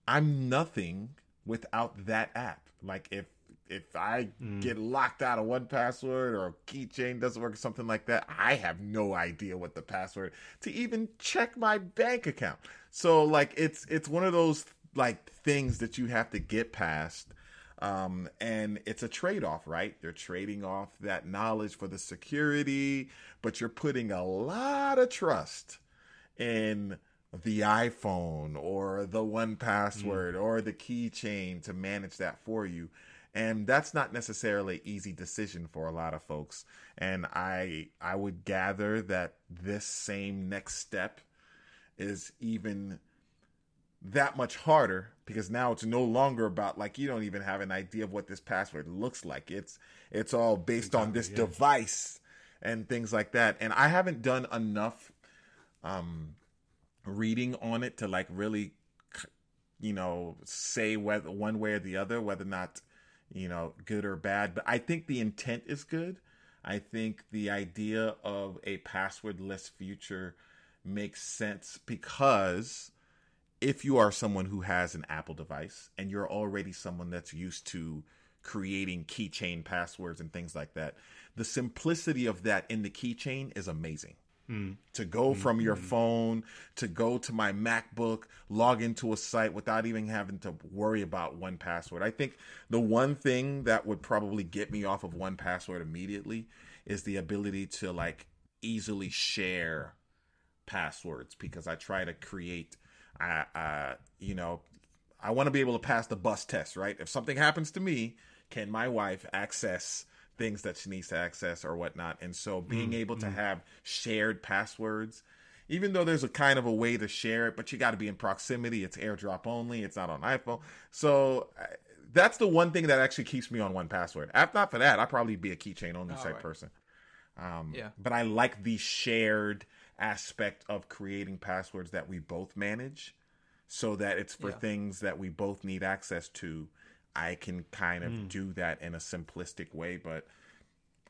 I'm nothing without that app. Like if if I Mm. get locked out of 1Password or a keychain doesn't work or something like that, I have no idea what the password to even check my bank account. So like it's it's one of those like things that you have to get past. Um, and it's a trade off, right? They're trading off that knowledge for the security, but you're putting a lot of trust in the iPhone or the 1Password or the keychain to manage that for you. And that's not necessarily easy decision for a lot of folks. And I I would gather that this same next step is even that much harder because now it's no longer about like you don't even have an idea of what this password looks like. It's it's all based on this yeah. device and things like that. And I haven't done enough um reading on it to like really c- you know say whether one way or the other whether or not you know good or bad but i think the intent is good i think the idea of a passwordless future makes sense because if you are someone who has an apple device and you're already someone that's used to creating keychain passwords and things like that the simplicity of that in the keychain is amazing Mm. to go from your phone to go to my MacBook, log into a site without even having to worry about 1Password. I think the one thing that would probably get me off of 1Password immediately is the ability to like easily share passwords because I try to create uh you know I want to be able to pass the bus test, right? If something happens to me, can my wife access things that she needs to access or whatnot. And so being Mm, able to have shared passwords, even though there's a kind of a way to share it, but you got to be in proximity. It's AirDrop only. It's not on iPhone. So that's the one thing that actually keeps me on 1Password. If not for that, I'd probably be a keychain only Oh, type right. person. Um, Yeah. But I like the shared aspect of creating passwords that we both manage so that it's for Yeah. things that we both need access to. I can kind of hmm. do that in a simplistic way, but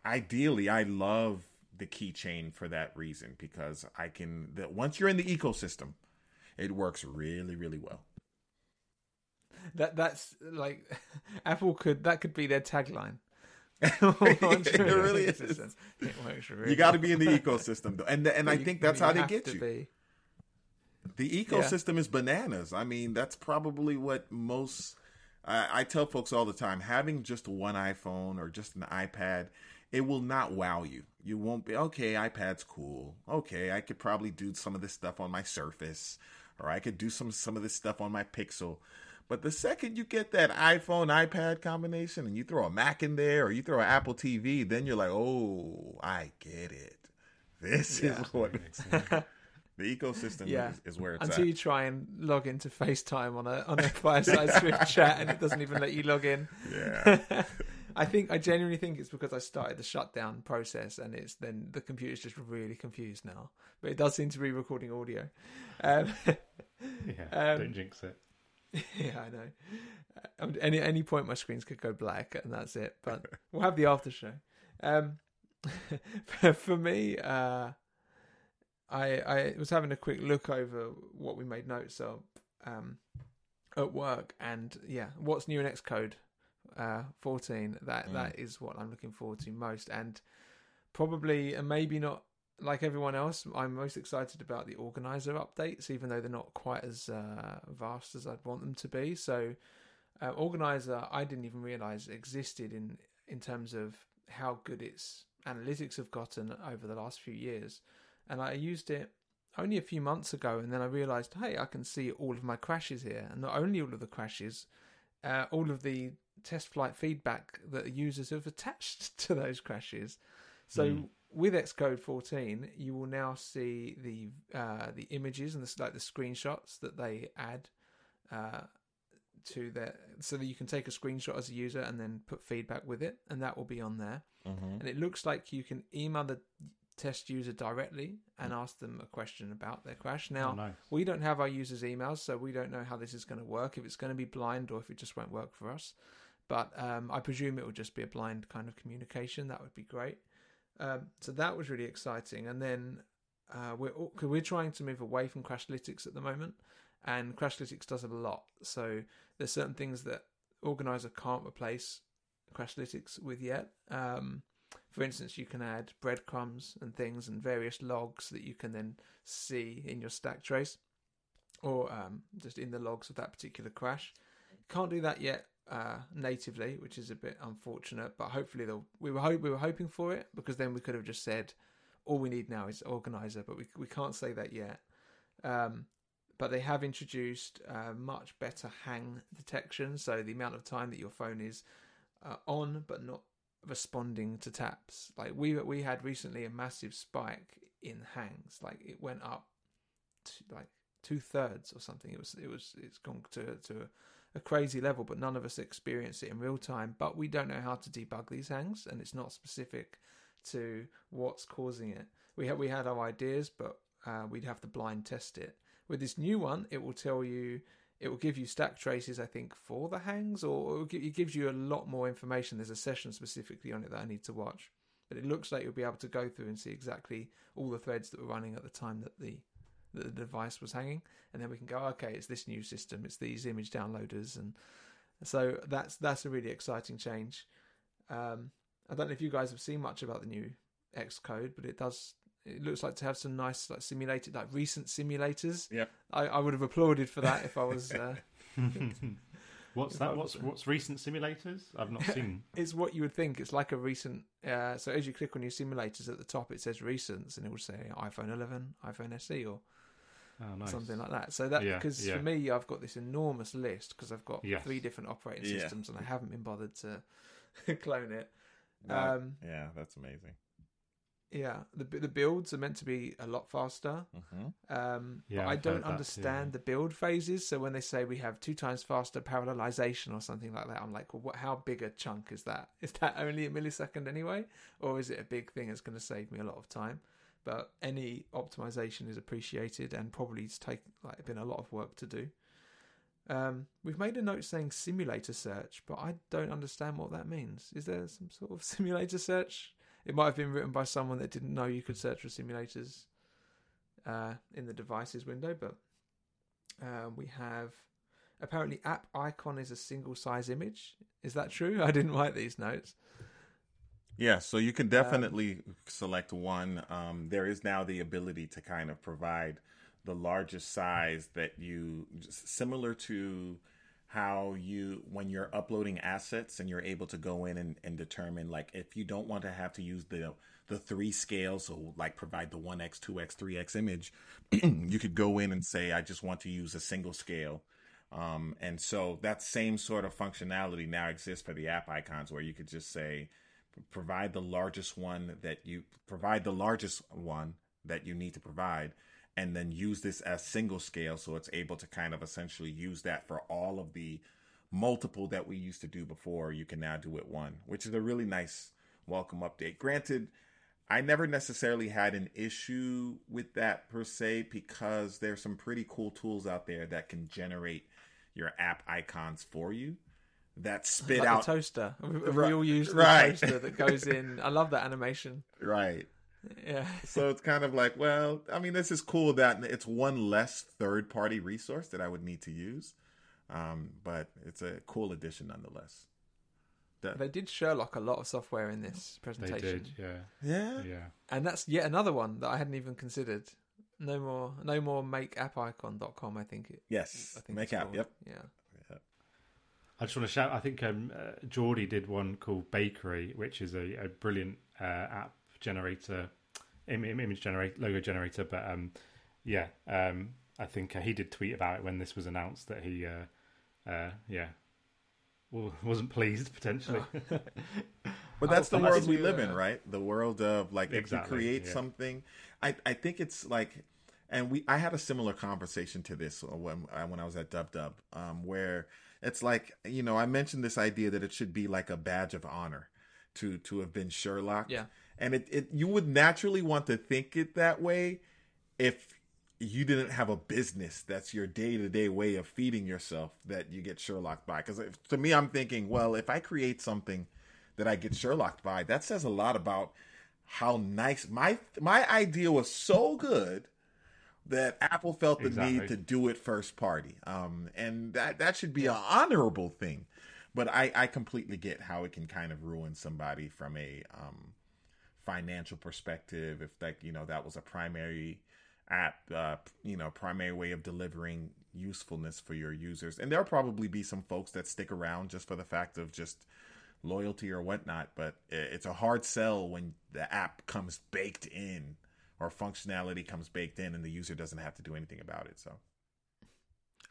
ideally, I love the keychain for that reason because I can. That once you're in the ecosystem, it works really, really well. That that's like Apple could that could be their tagline. It really is. It works really. You got to be in the ecosystem, though, and and I You- think that's how they get you. be. The ecosystem is bananas. I mean, that's probably what most. I I tell folks all the time: having just one iPhone or just an iPad, it will not wow you. You won't be okay. iPad's cool. Okay, I could probably do some of this stuff on my Surface, or I could do some some of this stuff on my Pixel. But the second you get that iPhone iPad combination, and you throw a Mac in there, or you throw an Apple TV, then you're like, oh, I get it. This Yeah. is what the ecosystem Yeah. is, is where it's Until at. you try and log into FaceTime on a on a fireside Swift chat and it doesn't even let you log in. Yeah. I think I genuinely think it's because I started the shutdown process and it's then the computer's just really confused now. But it does seem to be recording audio. Um, Yeah, Um, don't jinx it. yeah, I know. Um, any any point my screens could go black and that's it. But we'll have the after show. Um, for, for me, uh, I I was having a quick look over what we made notes of um, at work, and yeah, what's new in Xcode uh, 14? That Mm. that is what I'm looking forward to most, and probably and maybe not like everyone else. I'm most excited about the organizer updates, even though they're not quite as uh, vast as I'd want them to be. So, uh, organizer, I didn't even realize existed in in terms of how good its analytics have gotten over the last few years. And I used it only a few months ago, and then I realized, hey, I can see all of my crashes here, and not only all of the crashes, uh, all of the TestFlight feedback that users have attached to those crashes. So Mm. With Xcode 14, you will now see the uh, the images and the like the screenshots that they add uh, to their so that you can take a screenshot as a user and then put feedback with it, and that will be on there. Mhm. And it looks like you can email the test user directly and ask them a question about their crash. Now, oh, nice. we don't have our users' emails, so we don't know how this is going to work. If it's going to be blind or if it just won't work for us. But um, I presume it will just be a blind kind of communication. That would be great. Um, so that was really exciting. And then uh, we're all- we're trying to move away from Crashlytics at the moment, and Crashlytics does a lot. So there's certain things that Organizer can't replace Crashlytics with yet. Um, for instance, you can add breadcrumbs and things and various logs that you can then see in your stack trace or um, just in the logs of that particular crash. Can't do that yet uh, natively, which is a bit unfortunate. But hopefully, they'll, we were ho- we were hoping for it because then we could have just said all we need now is organizer, but we we can't say that yet. Um, but they have introduced uh, much better hang detection, so the amount of time that your phone is uh, on but not responding to taps. Like we we had recently a massive spike in hangs, like it went up to like two thirds or something. It was it was it's gone to to a crazy level, but none of us experience it in real time. But we don't know how to debug these hangs, and it's not specific to what's causing it. We had we had our ideas, but uh, we'd have to blind test it. With this new one, it will tell you, it will give you stack traces, I think, for the hangs, or it, it gives you a lot more information. There's a session specifically on it that I need to watch, but it looks like you'll be able to go through and see exactly all the threads that were running at the time that the that the device was hanging, and then we can go, okay, it's this new system, it's these image downloaders, and so that's that's a really exciting change. Um, I don't know if you guys have seen much about the new Xcode, but it does. It looks like to have some nice, like simulated, like recent simulators. Yeah, I, I would have applauded for that if I was. Uh, what's that? What's what's recent simulators? I've not seen. it's what you would think. It's like a recent. Uh, so as you click on your simulators at the top, it says recents, and it will say iPhone 11, iPhone SE, or Oh, nice. something like that. So that because yeah. for me, I've got this enormous list because I've got Yes. three different operating Yeah. systems, and I haven't been bothered to clone it. That- Um, yeah, that's amazing. yeah, the the builds are meant to be a lot faster. hmm Um, Yeah, but I I've don't heard too. understand the build phases. So when they say we have two times faster parallelization or something like that, I'm like, well, what? How big a chunk is that? Is that only a millisecond anyway, or is it a big thing that's going to save me a lot of time? But any optimization is appreciated, and probably it's take like been a lot of work to do. Um, we've made a note saying simulator search, but I don't understand what that means. Is there some sort of simulator search? It might have been written by someone that didn't know you could search for simulators uh, in the devices window, but uh, we have apparently app icon is a single size image. Is that true? I didn't write these notes. Yeah, so you can definitely select one. Um, there is now the ability to kind of provide the largest size that you, similar to how you, when you're uploading assets and you're able to go in and, and determine, like, if you don't want to have to use the the three scales, so like provide the 1x, 2x, 3x image, you could go in and say, I just want to use a single scale. Um, and so that same sort of functionality now exists for the app icons where you could just say, provide the largest one that you provide the largest one that you need to provide and then use this as single scale so it's able to kind of essentially use that for all of the multiple that we used to do before you can now do it one which is a really nice welcome update. Granted i never necessarily had an issue with that per se because there's some pretty cool tools out there that can generate your app icons for you that spit like out the toaster, a a Right, real used right. toaster that goes in. I love that animation. right Yeah, so it's kind of like, well, I mean, this is cool that it's one less third party resource that I would need to use. Um, but it's a cool addition nonetheless. The- they did Sherlock a lot of software in this presentation. They presentation. did, yeah, yeah. yeah. and that's yet another one that I hadn't even considered. No more, no more makeappicon.com. I think it. Yes. I think Make it's app. called. Yep. Yeah. I just want to shout. I think um, uh, Jordi did one called Bakery, which is a, a brilliant uh, app generator, Im- im- image generator, logo generator. But um, yeah, um, I think uh, he did tweet about it when this was announced that he, uh, uh, yeah, well, wasn't pleased potentially. But that's the Oh, world we live in, uh, right? The world of like Exactly, if you create yeah. something, I I think it's like, and we I had a similar conversation to this when uh, when I was at Dub Dub, um, where it's like you know I mentioned this idea that it should be like a badge of honor to to have been Sherlock, Yeah. and it, it you would naturally want to think it that way if you didn't have a business that's your day-to-day way of feeding yourself that you get Sherlocked by because to me I'm thinking well if I create something that I get Sherlocked by that says a lot about how nice my my idea was so good that Apple felt the Exactly. need to do it first party. Um and that that should be an honorable thing. But I I completely get how it can kind of ruin somebody from a um financial perspective if like you know that was a primary app uh you know primary way of delivering usefulness for your users. And there'll probably be some folks that stick around just for the fact of just loyalty or whatnot but it's a hard sell when the app comes baked in or functionality comes baked in and the user doesn't have to do anything about it so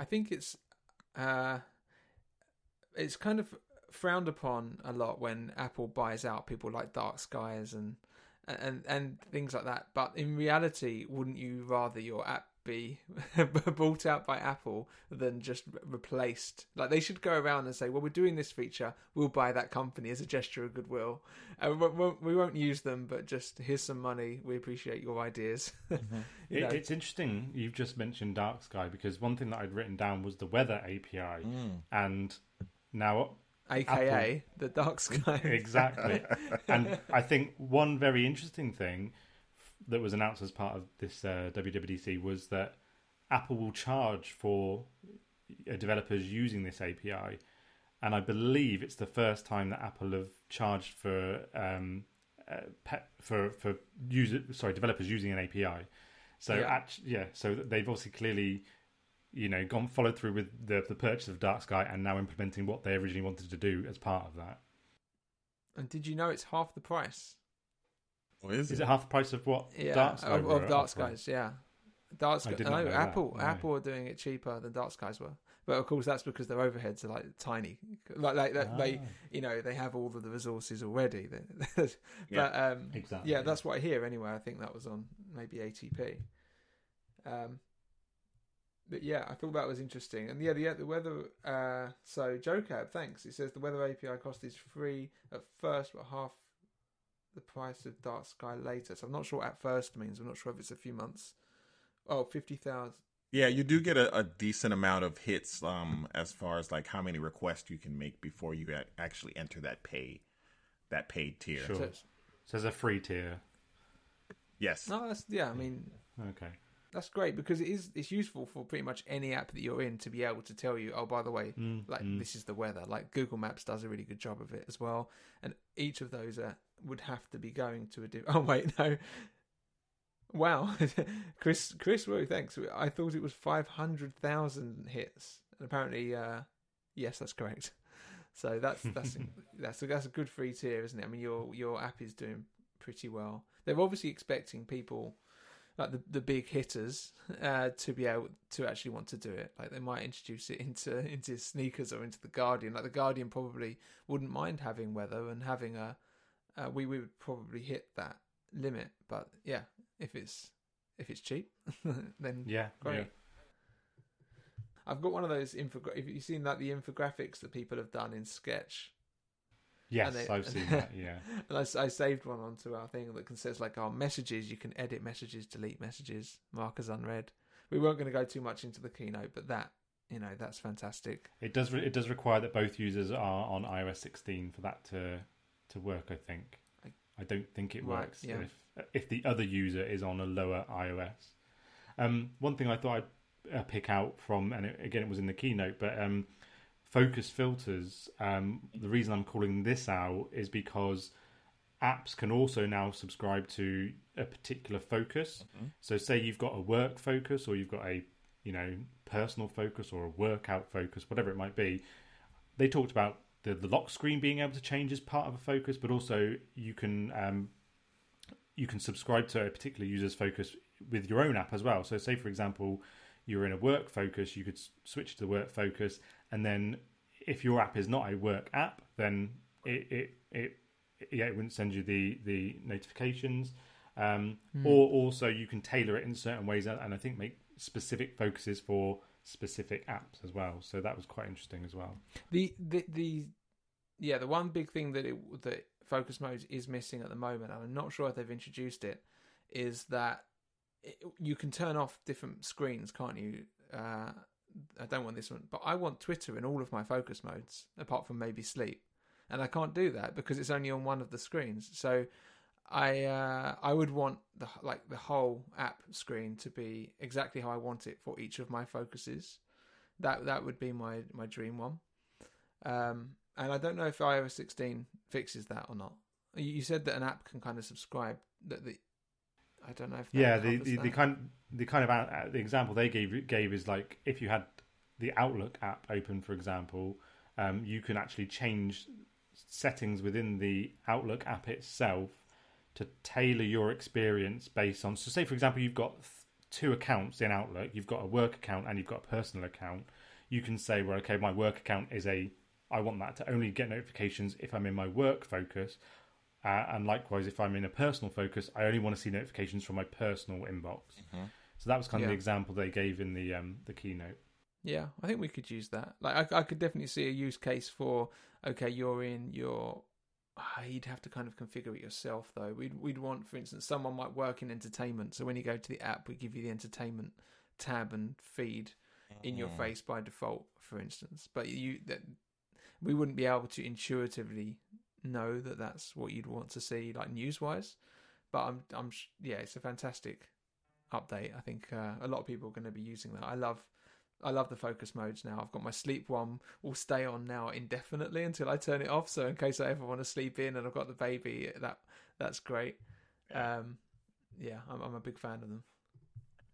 I think it's uh, it's kind of frowned upon a lot when Apple buys out people like Dark Skies and and and things like that. But in reality, wouldn't you rather your app be bought out by Apple than just replaced? Like they should go around and say, "Well, we're doing this feature. We'll buy that company as a gesture of goodwill. And we won't, we won't use them, but just here's some money. We appreciate your ideas." Mm-hmm. You It, know? it's interesting you've just mentioned Dark Sky because one thing that I'd written down was the weather API, mm. and now AKA the Dark Sky. exactly. and I think one very interesting thing that was announced as part of this uh, WWDC was that Apple will charge for uh, developers using this API, and I believe it's the first time that Apple have charged for um, uh, pe- for for user sorry developers using an API. So Yeah. act- yeah, so they've obviously clearly you know gone followed through with the the purchase of Dark Sky and now implementing what they originally wanted to do as part of that. And did you know it's half the price? What is Is it? it half the price of what Yeah, Dark Sky of, were of Dark? Skies. Yeah, Dark I Sky. did No, not know that, Apple. no. Apple are doing it cheaper than Dark Skies were. But of course, that's because their overheads are like tiny, like like that they Ah. you know they have all of the resources already. but Yeah, um, exactly. yeah, that's what I hear anyway. I think that was on maybe ATP. Um, but yeah, I thought that was interesting. And yeah, the the weather. Uh, so JoCab, thanks. It says the weather API cost is free at first, but half the price of Dark Sky later. So I'm not sure what at first means. I'm not sure if it's a few months. Oh, 50,000. Yeah, you do get a, a decent amount of hits um, as far as like how many requests you can make before you ac- actually enter that pay that paid tier. Sure. So it's- So there's a free tier. Yes. no, that's yeah. I mean, Okay. that's great because it is it's useful for pretty much any app that you're in to be able to tell you. Oh, by the way, Mm, like mm. this is the weather. Like Google Maps does a really good job of it as well, and each of those uh, would have to be going to a. Di- oh wait, no. Wow, Chris, Chris Wu, thanks. I thought it was five hundred thousand hits, and apparently, uh, yes, that's correct. So that's that's that's a, that's a good free tier, isn't it? I mean, your your app is doing pretty well. They're obviously expecting people like the the big hitters uh, to be able to actually want to do it. Like they might introduce it into into sneakers or into the Guardian. Like the Guardian probably wouldn't mind having weather and having a. Uh, we we would probably hit that limit, but yeah, if it's if it's cheap, then Yeah. great. yeah. I've got one of those infographics. Have you seen like the infographics that people have done in Sketch? Yes, they- I've seen that. Yeah. And I saved one onto our thing that says like our messages. You can edit messages, delete messages, mark as unread. We weren't going to go too much into the keynote, but that you know that's fantastic. It does. Re- it does require that both users are on iOS 16 for that to to work. I think. I- I don't think it Right, works yeah. if if the other user is on a lower iOS. Um, one thing I thought I'd uh, pick out from, and it, again, it was in the keynote, but um, focus filters. Um, the reason I'm calling this out is because apps can also now subscribe to a particular focus. So, say you've got a work focus, or you've got a you know personal focus, or a workout focus, whatever it might be. They talked about the, the lock screen being able to change as part of a focus, but also you can um, you can subscribe to a particular user's focus with your own app as well. So, say for example, you're in a work focus, you could switch to the work focus, and then if your app is not a work app, then it it, it yeah it wouldn't send you the the notifications. Um, Or also you can tailor it in certain ways, and I think make specific focuses for specific apps as well. So that was quite interesting as well. The the the yeah, the one big thing that it that focus mode is missing at the moment, and I'm not sure if they've introduced it, is that it, you can turn off different screens, can't you? Uh, I don't want this one, but I want Twitter in all of my focus modes, apart from maybe sleep, and I can't do that because it's only on one of the screens. So. I uh, I would want the like the whole app screen to be exactly how I want it for each of my focuses. That that would be my my dream one. Um, and I don't know if iOS 16 fixes that or not. You you said that an app can kind of subscribe. That the I don't know if yeah the, the, the kind the kind of uh, the example they gave gave is like if you had the outlook app open for example um, you can actually change settings within the outlook app itself to tailor your experience based on so say for example you've got two accounts in outlook you've got a work account and you've got a personal account you can say well okay my work account is a i want that to only get notifications if i'm in my work focus uh, and likewise, if I'm in a personal focus, I only want to see notifications from my personal inbox. So that was kind of the example they gave in the um, the keynote. Yeah, I think we could use that. Like, I, I could definitely see a use case for okay, you're in your. Ah, you'd have to kind of configure it yourself, though. We'd we'd want, for instance, someone might work in entertainment. So when you go to the app, we give you the entertainment tab and feed in your face by default, for instance. But you that we wouldn't be able to intuitively know that that's what you'd want to see, like news wise. But I'm I'm yeah, it's a fantastic update. I think uh, a lot of people are going to be using that. I love I love the focus modes now. I've got my sleep one will stay on now indefinitely until I turn it off. So in case I ever want to sleep in and I've got the baby, that that's great. Um, yeah, I'm, I'm a big fan of them.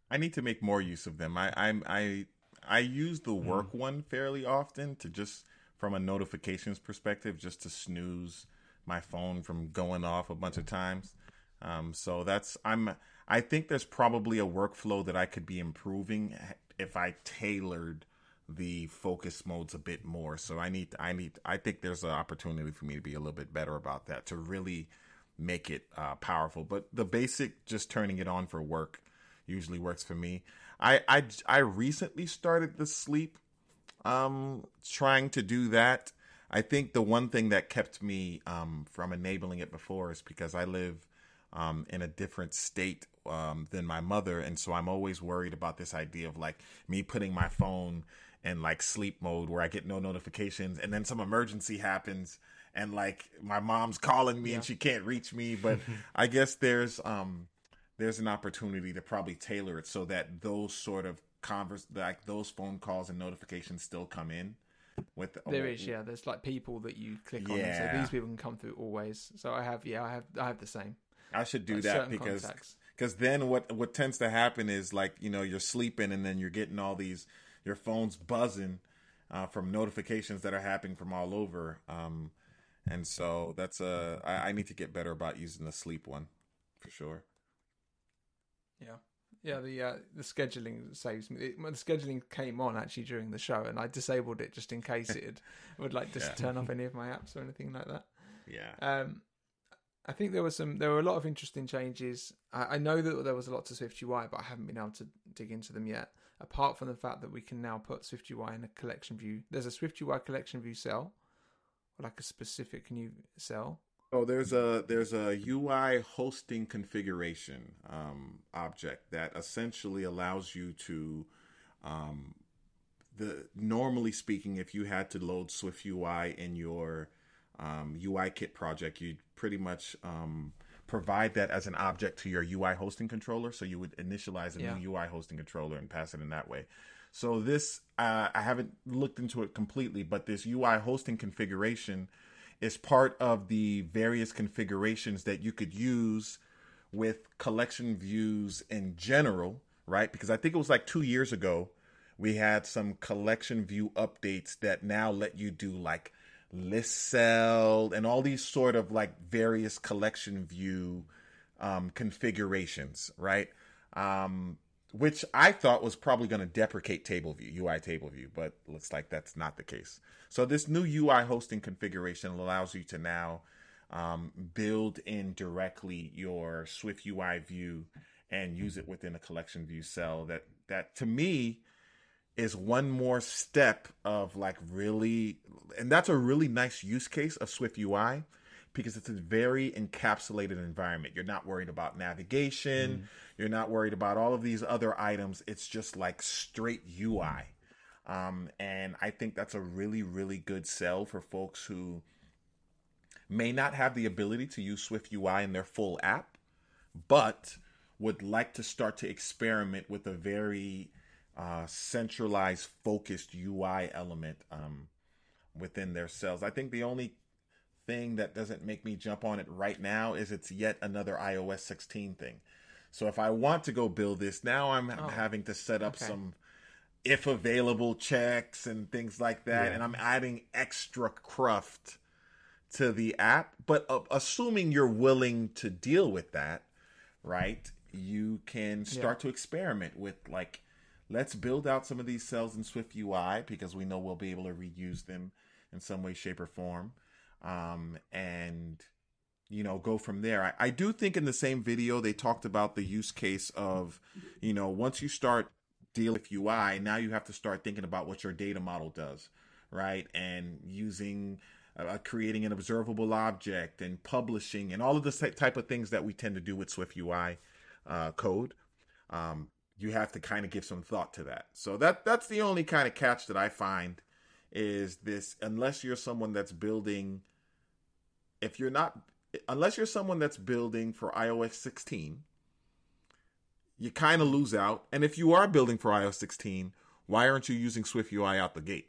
I need to make more use of them. I I'm I I use the work one fairly often to just from a notifications perspective, just to snooze my phone from going off a bunch of times. Um, so that's I'm I think there's probably a workflow that I could be improving if I tailored the focus modes a bit more. So I need I need I think there's an opportunity for me to be a little bit better about that to really make it uh, powerful. But the basic just turning it on for work usually works for me. I I I recently started the sleep um trying to do that. I think the one thing that kept me um from enabling it before is because I live um, in a different state um, than my mother, and so I'm always worried about this idea of like me putting my phone in like sleep mode where I get no notifications, and then some emergency happens, and like my mom's calling me Yeah. and she can't reach me. But I guess there's um there's an opportunity to probably tailor it so that those sort of converse like those phone calls and notifications still come in. With There is, yeah. There's like people that you click on, so these people can come through always. So I have, yeah, I have, I have the same. I should do Like that because because then what what tends to happen is like you know you're sleeping and then you're getting all these your phone's buzzing uh, from notifications that are happening from all over um and so that's uh I, I need to get better about using the sleep one for sure Yeah, yeah. The uh, the scheduling saves me. It, the scheduling came on actually during the show, and I disabled it just in case it would like just Yeah. turn off any of my apps or anything like that. yeah Um, I think there were some, there were a lot of interesting changes. I, I know that there was a lot to Swift UI, but I haven't been able to dig into them yet. Apart from the fact that we can now put Swift UI in a collection view. There's a Swift UI collection view cell, like a specific new cell. Oh, there's a there's a UI hosting configuration um, object that essentially allows you to um, the normally speaking, if you had to load Swift UI in your um, UI kit project, you'd pretty much um, provide that as an object to your UI hosting controller. So you would initialize a Yeah. new UI hosting controller and pass it in that way. So this, uh, I haven't looked into it completely, but this UI hosting configuration is part of the various configurations that you could use with collection views in general, right? Because I think it was like two years ago, we had some collection view updates that now let you do like list cell and all these sort of like various collection view um, configurations, right? Um, which I thought was probably going to deprecate table view, UI table view, but looks like that's not the case. So this new UI hosting configuration allows you to now um, build in directly your Swift UI view and use it within a collection view cell. That that to me is one more step of like really, and that's a really nice use case of Swift UI because it's a very encapsulated environment. You're not worried about navigation. You're not worried about all of these other items. It's just like straight UI. Um, and I think that's a really, really good sell for folks who may not have the ability to use Swift UI in their full app, but would like to start to experiment with a very uh, centralized, focused UI element um, within their cells. I think the only thing that doesn't make me jump on it right now is it's yet another iOS 16 thing. So if I want to go build this, now I'm Oh, having to set up okay. some if available checks and things like that, Yeah. and I'm adding extra cruft to the app. But uh, assuming you're willing to deal with that, right? You can start to experiment with like, let's build out some of these cells in Swift UI because we know we'll be able to reuse them in some way, shape, or form, um, and you know go from there. I, I do think in the same video they talked about the use case of, you know, once you start dealing with UI, now you have to start thinking about what your data model does, right? And using uh, creating an observable object and publishing and all of the type of things that we tend to do with Swift UI uh, code. Um, you have to kind of give some thought to that. So that that's the only kind of catch that I find is this unless you're someone that's building if you're not unless you're someone that's building for iOS 16 you kind of lose out and if you are building for iOS 16 why aren't you using Swift UI out the gate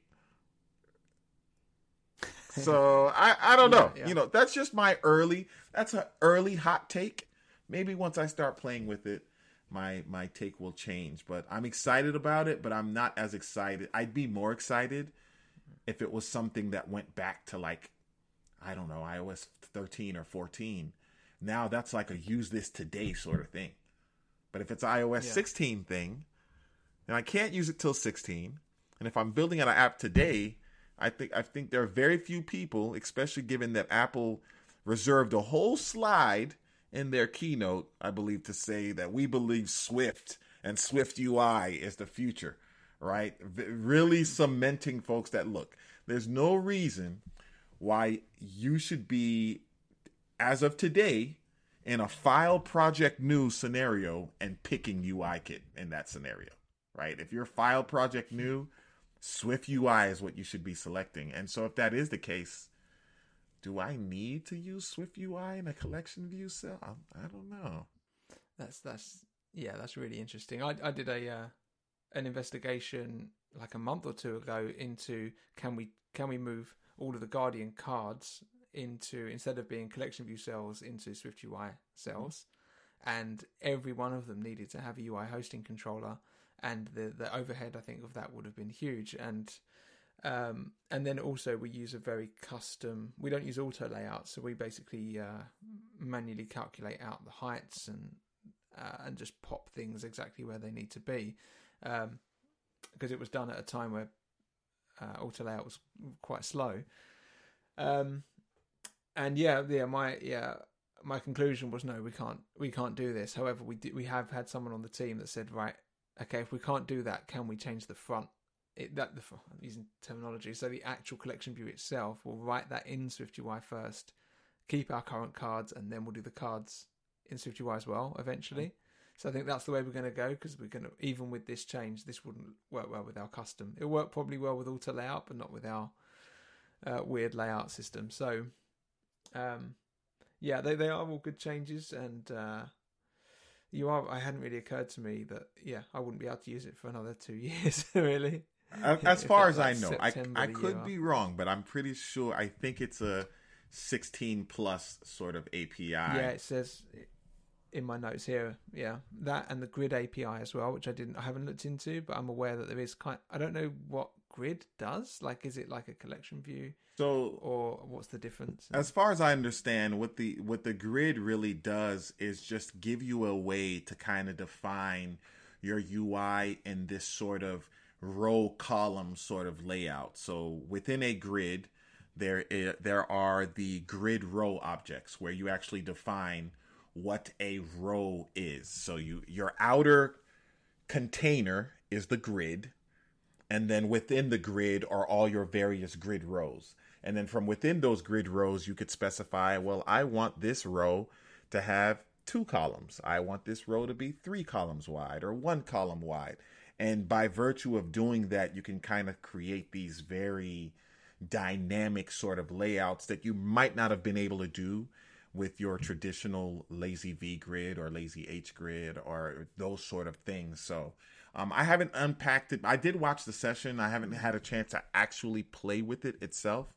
so I, I don't know. Yeah, yeah. You know, that's just my early. That's an early hot take. Maybe once I start playing with it, my my take will change. But I'm excited about it. But I'm not as excited. I'd be more excited if it was something that went back to like, I don't know, iOS 13 or 14. Now that's like a use this today sort of thing. But if it's iOS Yeah. 16 thing, then I can't use it till 16. And if I'm building an app today, I think I think there are very few people, especially given that Apple reserved a whole slide in their keynote, I believe, to say that we believe Swift and Swift UI is the future, right? Really cementing folks that look, there's no reason why you should be, as of today, in a file project new scenario and picking UIKit in that scenario, right? If you're file project new, Swift UI is what you should be selecting. And so if that is the case, do I need to use Swift UI in a collection view cell? I, I don't know. That's that's yeah, that's really interesting. I I did a uh, an investigation like a month or two ago into can we can we move all of the Guardian cards into instead of being collection view cells into Swift UI cells, and every one of them needed to have a UI hosting controller, and the the overhead I think of that would have been huge and. Um, and then also we use a very custom. We don't use auto layout, so we basically uh, manually calculate out the heights and uh, and just pop things exactly where they need to be, because um, it was done at a time where uh, auto layout was quite slow. Um, and yeah, yeah, my yeah, my conclusion was no, we can't we can't do this. However, we we have had someone on the team that said, right, okay, if we can't do that, can we change the front? It, that the I'm using terminology, so the actual collection view itself, we'll write that in SwiftUI first, keep our current cards, and then we'll do the cards in SwiftUI as well eventually. So I think that's the way we're going to go because we're going to even with this change, this wouldn't work well with our custom. It'll work probably well with auto layout, but not with our uh, weird layout system. So um, yeah, they they are all good changes, and uh, you are. I hadn't really occurred to me that yeah, I wouldn't be able to use it for another two years, really. As, far as I know, I I could be wrong, but I'm pretty sure. I think it's a 16 plus sort of API. Yeah, it says in my notes here. Yeah, that and the Grid API as well, which I didn't, I haven't looked into, but I'm aware that there is kind. I don't know what Grid does. Like, is it like a collection view? So, or what's the difference? As far as I understand, what the what the Grid really does is just give you a way to kind of define your UI in this sort of row column sort of layout. So within a grid, there is, there are the grid row objects where you actually define what a row is. So you your outer container is the grid and then within the grid are all your various grid rows. And then from within those grid rows, you could specify, well, I want this row to have two columns. I want this row to be three columns wide or one column wide. And by virtue of doing that, you can kind of create these very dynamic sort of layouts that you might not have been able to do with your traditional lazy V grid or lazy H grid or those sort of things. So um, I haven't unpacked it. I did watch the session. I haven't had a chance to actually play with it itself.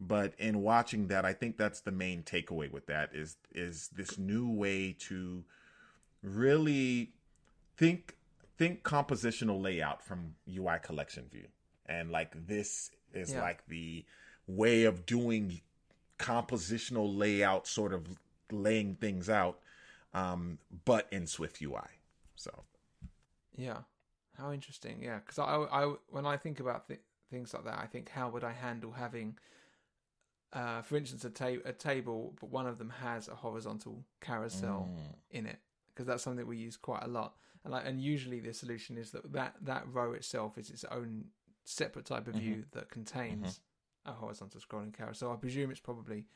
But in watching that, I think that's the main takeaway with that is is this new way to really think think compositional layout from UI collection view. And like this is yeah. like the way of doing compositional layout, sort of laying things out, um, but in Swift UI. So, yeah, how interesting. Yeah, because I, I, when I think about th- things like that, I think how would I handle having, uh, for instance, a, ta- a table, but one of them has a horizontal carousel mm. in it, because that's something we use quite a lot. And like, and usually the solution is that that, that row itself is its own separate type of view mm-hmm. that contains mm-hmm. a horizontal scrolling carousel. So I presume it's probably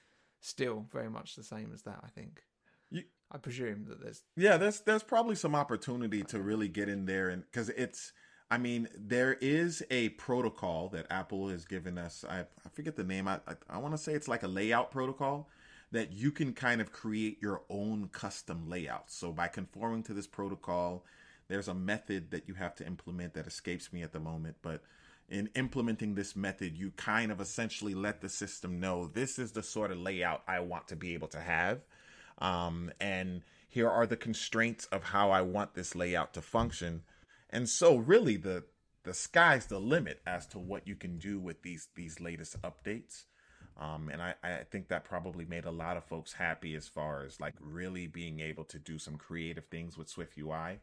still very much the same as that. I think. You, I presume that there's yeah, there's there's probably some opportunity to really get in there and because it's. I mean, there is a protocol that Apple has given us. I, I forget the name. I, I, I want to say it's like a layout protocol that you can kind of create your own custom layout. So by conforming to this protocol, there's a method that you have to implement that escapes me at the moment, but in implementing this method, you kind of essentially let the system know this is the sort of layout I want to be able to have. Um, and here are the constraints of how I want this layout to function. And so really the the sky's the limit as to what you can do with these these latest updates. Um, and I, I think that probably made a lot of folks happy as far as like really being able to do some creative things with Swift UI.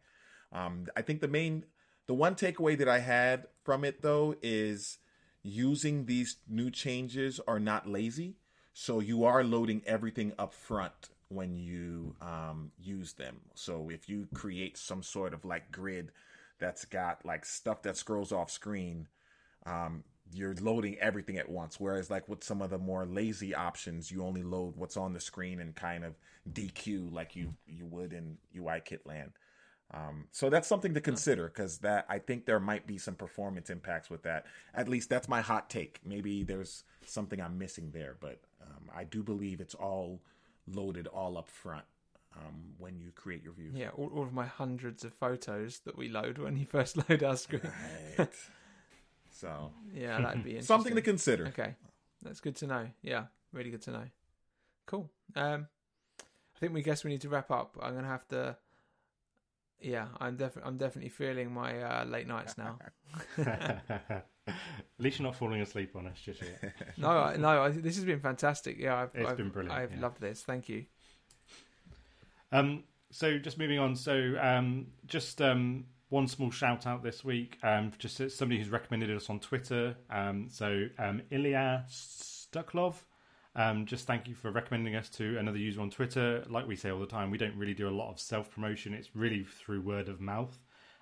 Um, I think the main The one takeaway that I had from it though is using these new changes are not lazy. So you are loading everything up front when you um, use them. So if you create some sort of like grid that's got like stuff that scrolls off screen, um, you're loading everything at once. Whereas like with some of the more lazy options, you only load what's on the screen and kind of dequeue like you you would in UI kit land. Um, so that's something to consider because that I think there might be some performance impacts with that. At least that's my hot take. Maybe there's something I'm missing there, but um, I do believe it's all loaded all up front um, when you create your view. Yeah, all, all, of my hundreds of photos that we load when you first load our screen. Right. So yeah, that'd be something to consider. Okay, that's good to know. Yeah, really good to know. Cool. Um, I think we guess we need to wrap up. I'm gonna have to yeah, I'm definitely I'm definitely feeling my uh, late nights now. At least you're not falling asleep on us just yet. no, no, this has been fantastic. Yeah, I've, it's I've, been brilliant. I've yeah. loved this. Thank you. Um, so just moving on. So um, just um, one small shout out this week. Um, just somebody who's recommended us on Twitter. Um, so um, Ilya Stuklov um, just thank you for recommending us to another user on Twitter. Like we say all the time, we don't really do a lot of self promotion. It's really through word of mouth.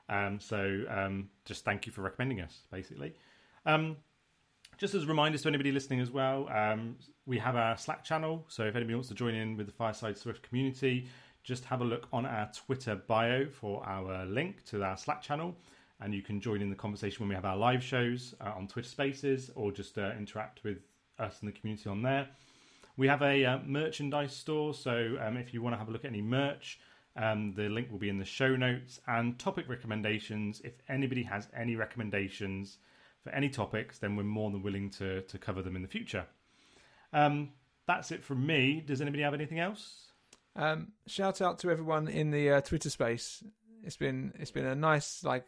Um, so um, just thank you for recommending us, basically. Just as reminders to anybody listening as well, we have our Slack channel. So if anybody wants to join in with the Fireside Swift community, just have a look on our Twitter bio for our link to our Slack channel. And you can join in the conversation when we have our live shows uh, on Twitter Spaces or just uh, interact with us and the community on there. We have a uh, merchandise store, so um, if you want to have a look at any merch, um, the link will be in the show notes and topic recommendations. If anybody has any recommendations for any topics, then we're more than willing to to cover them in the future. Um, that's it from me. Does anybody have anything else? Um, shout out to everyone in the uh, Twitter space. It's been it's been a nice like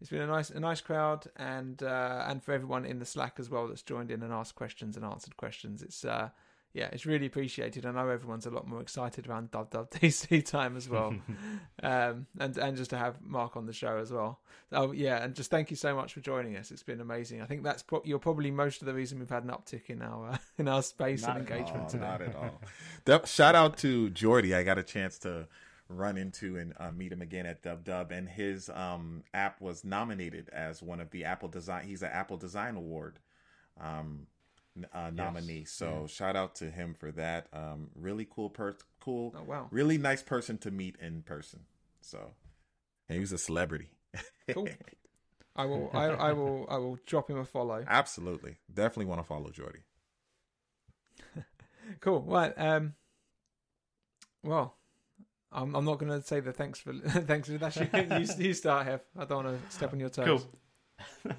it's been a nice a nice crowd and uh, and for everyone in the Slack as well that's joined in and asked questions and answered questions. It's uh, yeah, it's really appreciated. I know everyone's a lot more excited around Dub Dub DC time as well, um, and and just to have Mark on the show as well. Oh yeah, and just thank you so much for joining us. It's been amazing. I think that's pro- you're probably most of the reason we've had an uptick in our uh, in our space not and engagement all, today. Not at all. Shout out to Jordi. I got a chance to run into and uh, meet him again at Dub Dub, and his um, app was nominated as one of the Apple Design. He's an Apple Design Award um, uh, nominee. Yes. So yeah. shout out to him for that. Um, really cool person. Cool. Oh wow. Really nice person to meet in person. So and he was a celebrity. cool. I will. I, I will. I will drop him a follow. Absolutely. Definitely want to follow Jordi. cool. Right. Um. Well, I'm, I'm not going to say the thanks for thanks for that. You, you start, Hev. I don't want to step on your toes. Cool.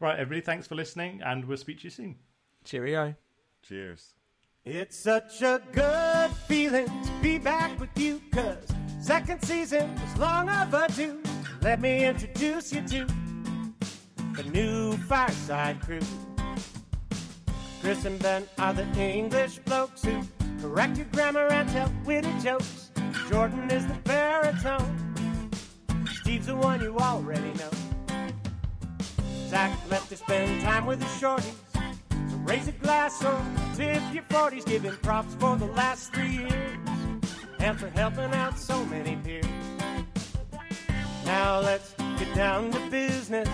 right, everybody. Thanks for listening, and we'll speak to you soon. Cheerio. Cheers. It's such a good feeling to be back with you, cause second season was long overdue. Let me introduce you to the new Fireside crew. Chris and Ben are the English blokes who correct your grammar and tell witty jokes. Jordan is the baritone. Steve's the one you already know. Zach left to spend time with the shorties. So raise a glass or tip your 40s. Giving props for the last three years. And for helping out so many peers. Now let's get down to business.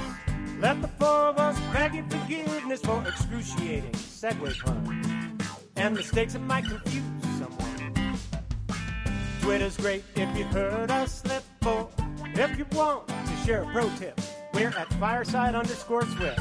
Let the four of us beg your forgiveness for excruciating segue puns and mistakes that might confuse someone. Twitter's great if you heard us slip, or if you want to share a pro tip, we're at fireside underscore swift.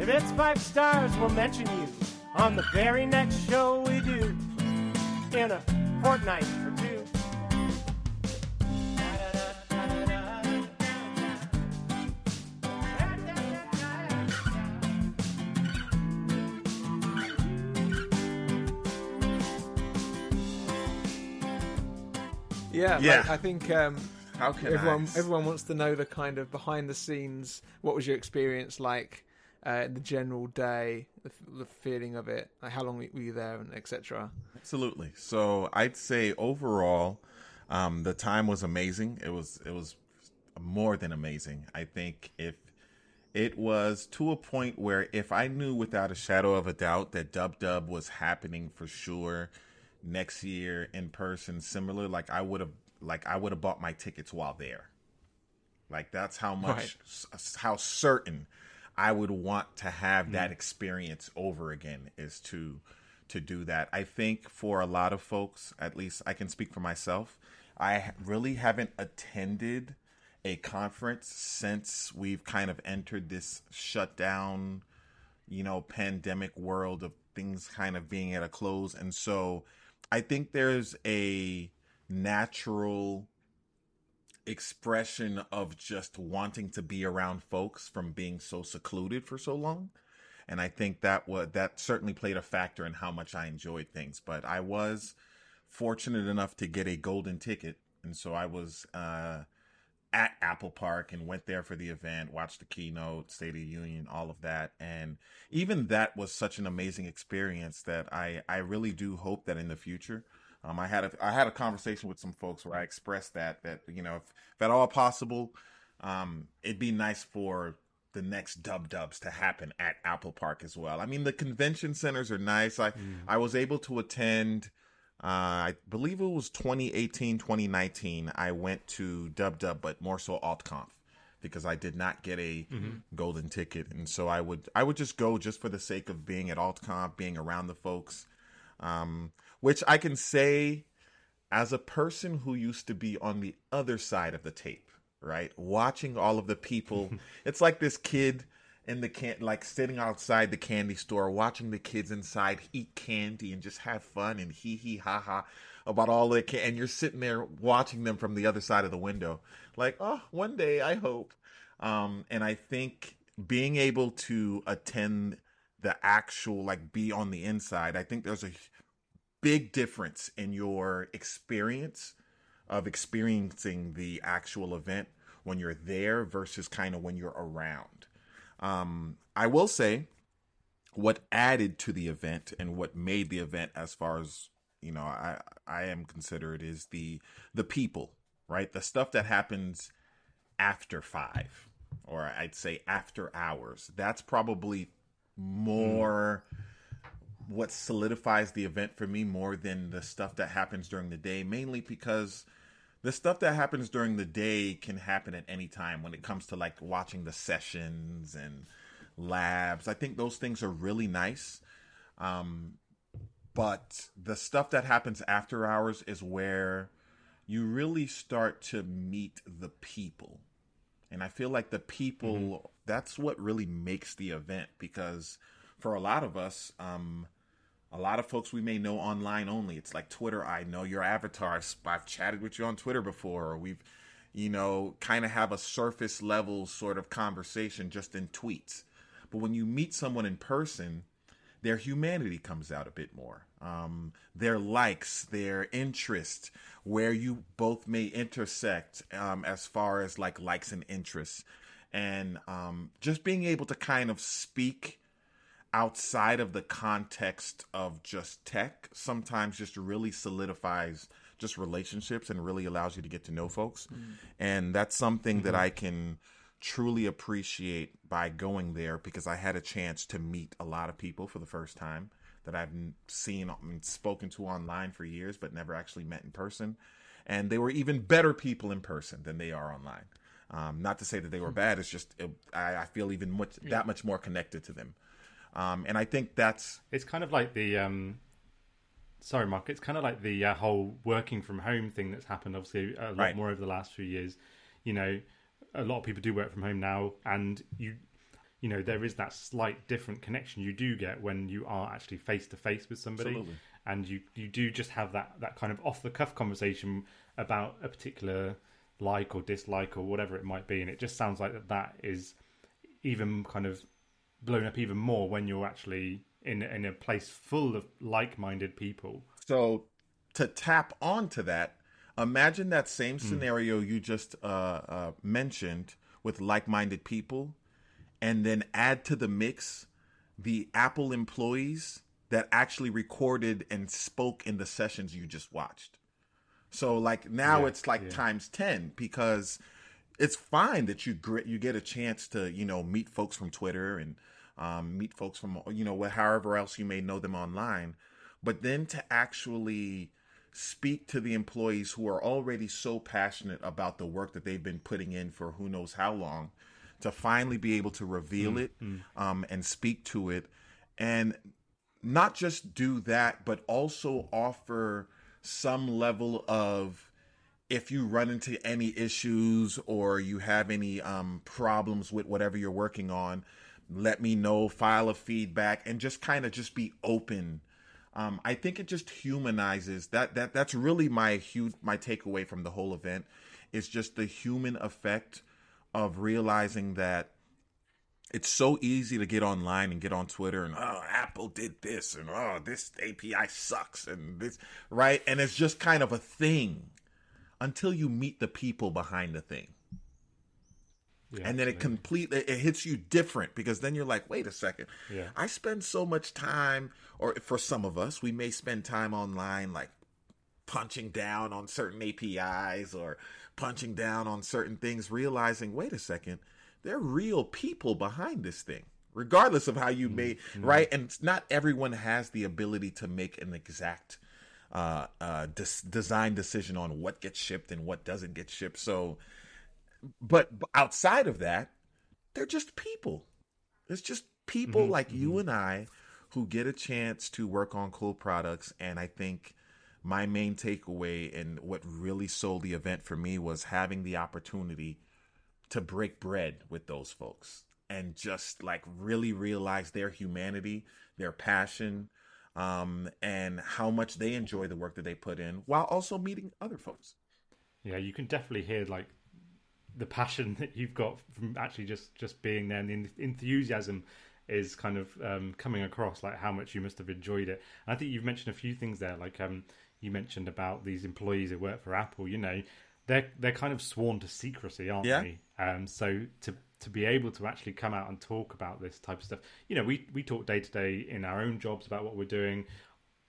If it's five stars, we'll mention you on the very next show we do in a fortnight or two. Yeah, yeah. Like, I think um, everyone I? everyone wants to know the kind of behind the scenes. What was your experience like? Uh, the general day, the, the feeling of it, like how long were you there, and etc. Absolutely. So I'd say overall, um, the time was amazing. It was it was more than amazing. I think if it was to a point where if I knew without a shadow of a doubt that Dub Dub was happening for sure next year in person, similar, like I would have like I would have bought my tickets while there. Like that's how much Right. s- how certain I would want to have that mm-hmm. experience over again is to to do that. I think for a lot of folks, at least I can speak for myself, I really haven't attended a conference since we've kind of entered this shutdown, you know, pandemic world of things kind of being at a close. And so I think there's a natural expression of just wanting to be around folks from being so secluded for so long. And i think that was that certainly played a factor in how much i enjoyed things. But i was fortunate enough to get a golden ticket. And so i was uh at apple park and went there for the event watched the keynote state of the union all of that. And even that was such an amazing experience that i i really do hope that in the future um, I had a I had a conversation with some folks where I expressed that that you know if, if at all possible, um, it'd be nice for the next dub dubs to happen at Apple Park as well. I mean the convention centers are nice. I I was able to attend. Uh, I believe it was 2018, 2019. I went to Dub Dub, but more so AltConf because I did not get a golden ticket, and so I would I would just go just for the sake of being at AltConf, being around the folks um, which I can say as a person who used to be on the other side of the tape, right? Watching all of the people. it's like this kid in the can like sitting outside the candy store watching the kids inside eat candy and just have fun and hee hee ha ha about all the can- and you're sitting there watching them from the other side of the window like oh one day i hope um and i think being able to attend the actual like be on the inside i think there's a big difference in your experience of experiencing the actual event when you're there versus kind of when you're around. Um, I will say what added to the event and what made the event as far as you know I I am considered is the the people, right? The stuff that happens after 5 or I'd say after hours. That's probably more what solidifies the event for me more than the stuff that happens during the day, mainly because the stuff that happens during the day can happen at any time when it comes to like watching the sessions and labs. I think those things are really nice. Um, but the stuff that happens after hours is where you really start to meet the people. And I feel like the people, that's what really makes the event because for a lot of us, um, a lot of folks we may know online only. It's like Twitter. I know your avatar. I've chatted with you on Twitter before, or we've, you know, kind of have a surface level sort of conversation just in tweets. But when you meet someone in person, their humanity comes out a bit more. Um, their likes, their interest, where you both may intersect um, as far as like likes and interests, and um, just being able to kind of speak outside of the context of just tech sometimes just really solidifies just relationships and really allows you to get to know folks. Mm. And that's something that mm-hmm. i can truly appreciate by going there because i had a chance to meet a lot of people for the first time that i've seen and spoken to online for years but never actually met in person. And they were even better people in person than they are online. Um, not to say that they were hmm. bad it's just it, I, I feel even much, that much more connected to them um, and I think that's It's kind of like the um, sorry, Mark. It's kind of like the uh, whole working from home thing that's happened. Obviously, a lot Right. more over the last few years. You know, a lot of people do work from home now, and you, you know, there is that slight different connection you do get when you are actually face to face with somebody, Absolutely. and you you do just have that that kind of off the cuff conversation about a particular like or dislike or whatever it might be, and it just sounds like that that is even kind of blown up even more when you're actually in in a place full of like-minded people. so to tap onto that Imagine that same scenario you just uh, uh, mentioned with like-minded people, and then add to the mix the Apple employees that actually recorded and spoke in the sessions you just watched. So like now Yeah, it's like yeah. times 10 because it's fine that you you get a chance to, you know, meet folks from Twitter and um, meet folks from you know, however else you may know them online, but then to actually speak to the employees who are already so passionate about the work that they've been putting in for who knows how long to finally be able to reveal it um, and speak to it and not just do that but also offer some level of if you run into any issues or you have any um, problems with whatever you're working on let me know file a feedback and just kind of just be open. Um, I think it just humanizes that that that's really my huge my takeaway from the whole event is just the human effect of realizing that it's so easy to get online and get on Twitter and oh Apple did this and oh this API sucks and this right? And it's just kind of a thing until you meet the people behind the thing. Yeah, and then it completely it hits you different because then you're like wait a second. Yeah. i spend so much time or for some of us we may spend time online like punching down on certain apis or punching down on certain things realizing wait a second there are real people behind this thing regardless of how you mm, may mm. right? And not everyone has the ability to make an exact uh, uh, des- design decision on what gets shipped and what doesn't get shipped so but outside of that, they're just people. It's just people like you and I who get a chance to work on cool products. And I think my main takeaway and what really sold the event for me was having the opportunity to break bread with those folks and just like really realize their humanity, their passion, um, and how much they enjoy the work that they put in while also meeting other folks. Yeah, you can definitely hear like the passion that you've got from actually just just being there, and the enthusiasm is kind of um, coming across. Like how much you must have enjoyed it. And I think you've mentioned a few things there. Like um, you mentioned about these employees who work for Apple. You know, they're they're kind of sworn to secrecy, aren't Yeah. they? Um, so to to be able to actually come out and talk about this type of stuff, you know, we we talk day to day in our own jobs about what we're doing.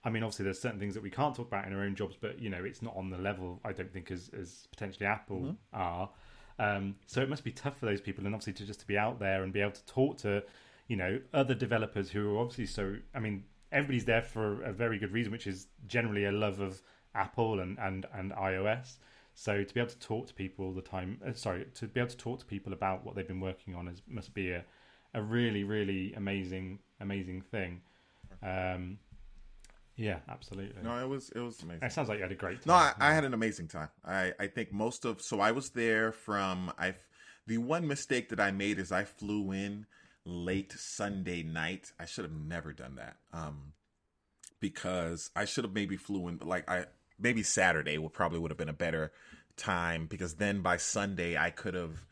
I mean, obviously, there's certain things that we can't talk about in our own jobs, but you know, it's not on the level I don't think as as potentially Apple are. Um, so it must be tough for those people, and obviously to just to be out there and be able to talk to, you know, other developers who are obviously so. I mean, everybody's there for a very good reason, which is generally a love of Apple and and and iOS. So to be able to talk to people all the time, uh, sorry, to be able to talk to people about what they've been working on is must be a a really really amazing amazing thing. Um, yeah, absolutely. No, it was it was amazing. It sounds like you had a great time. No, I, I had an amazing time. I, I think most of so I was there from I. The one mistake that I made is I flew in late Sunday night. I should have never done that. Um, because I should have maybe flew in, but like I maybe Saturday would probably would have been a better time because then by Sunday I could have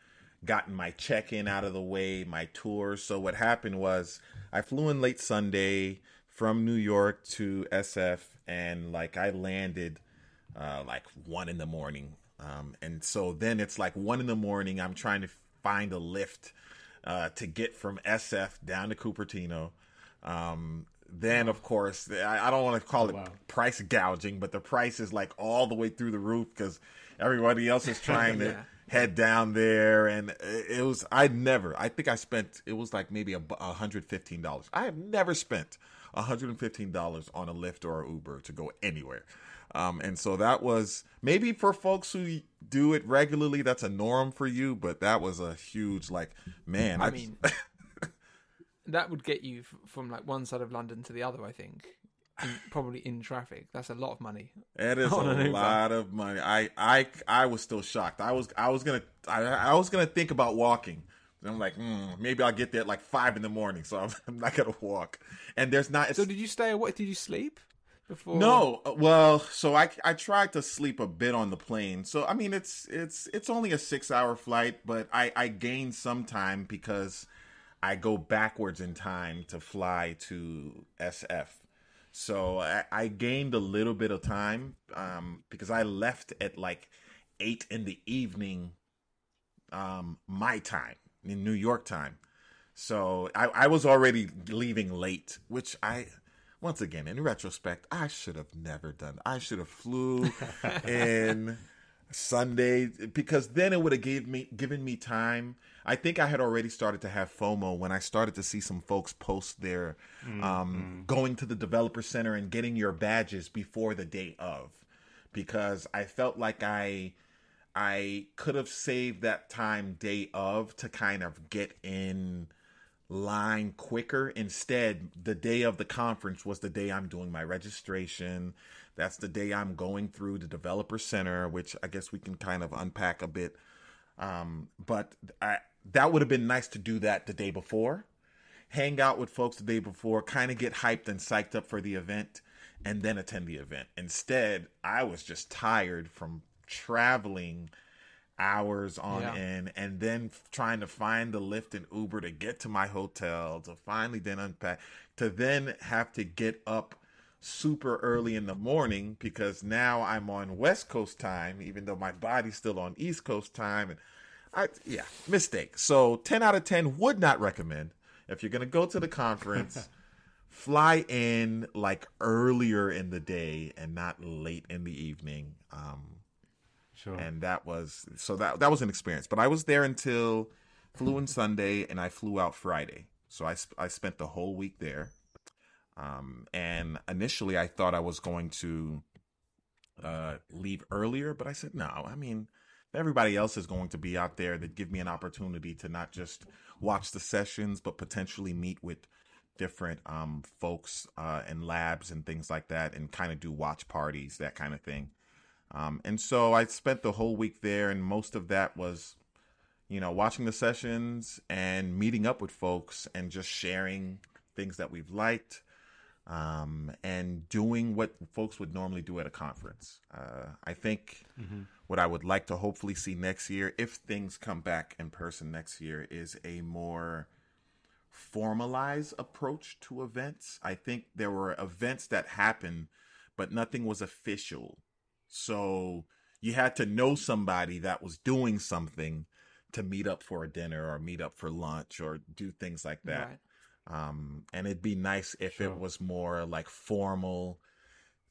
gotten my check in out of the way, my tour. So what happened was I flew in late Sunday from New York to SF and like I landed uh, like one in the morning. Um, and so then it's like one in the morning. I'm trying to find a lift uh, to get from SF down to Cupertino. Um, then of course I, I don't want to call it wow. price gouging, but the price is like all the way through the roof because everybody else is trying to head down there, and it was I never. I think I spent it was like maybe a a hundred fifteen dollars. I have never spent a hundred and fifteen dollars on a Lyft or a Uber to go anywhere. Um, and so that was maybe for folks who do it regularly, that's a norm for you, but that was a huge like man. I mean, that would get you f- from like one side of London to the other. I think, in, probably in traffic. That's a lot of money. It is a lot of money. I, I, I was still shocked. I was, I was gonna, I, I was gonna think about walking. And I'm like, mm, maybe I'll get there at like five in the morning, so I'm, I'm not gonna walk. And there's not. So did you stay? What did you sleep before? no, uh, well, so I, I tried to sleep a bit on the plane. So I mean, it's, it's, it's only a six hour flight, but I, I gained some time because I go backwards in time to fly to SF. So I, I gained a little bit of time um, because I left at like eight in the evening, um, my time in New York time. So I, I was already leaving late, which I, once again, in retrospect, I should have never done. I should have flew in Sunday because then it would have gave me given me time. I think I had already started to have FOMO when I started to see some folks post their um, going to the developer center and getting your badges before the day of, because I felt like I I could have saved that time day of to kind of get in line quicker. Instead, the day of the conference was the day I'm doing my registration. That's the day I'm going through the developer center, which I guess we can kind of unpack a bit. Um, but I, that would have been nice to do that the day before, hang out with folks the day before, kind of get hyped and psyched up for the event, and then attend the event. Instead, I was just tired from traveling hours on Yeah. end and then trying to find the Lyft and Uber to get to my hotel to finally then unpack to then have to get up super early in the morning because now I'm on West Coast time even though my body's still on East Coast time and I yeah, mistake. So 10 out of 10 would not recommend if you're going to go to the conference fly in like earlier in the day and not late in the evening. Um Sure. and that was so that that was an experience. But I was there until flew in Sunday, and I flew out Friday. So I I spent the whole week there. Um, and initially, I thought I was going to uh, leave earlier, but I said no. I mean, everybody else is going to be out there that give me an opportunity to not just watch the sessions, but potentially meet with different um, folks uh, and labs and things like that, and kind of do watch parties, that kind of thing. Um, and so I spent the whole week there, and most of that was, you know, watching the sessions and meeting up with folks and just sharing things that we've liked um, and doing what folks would normally do at a conference. Uh, I think what I would like to hopefully see next year, if things come back in person next year, is a more formalized approach to events. I think there were events that happened, but nothing was official. So you had to know somebody that was doing something to meet up for a dinner or meet up for lunch or do things like that. Right. Um, and it'd be nice if Sure. it was more like formal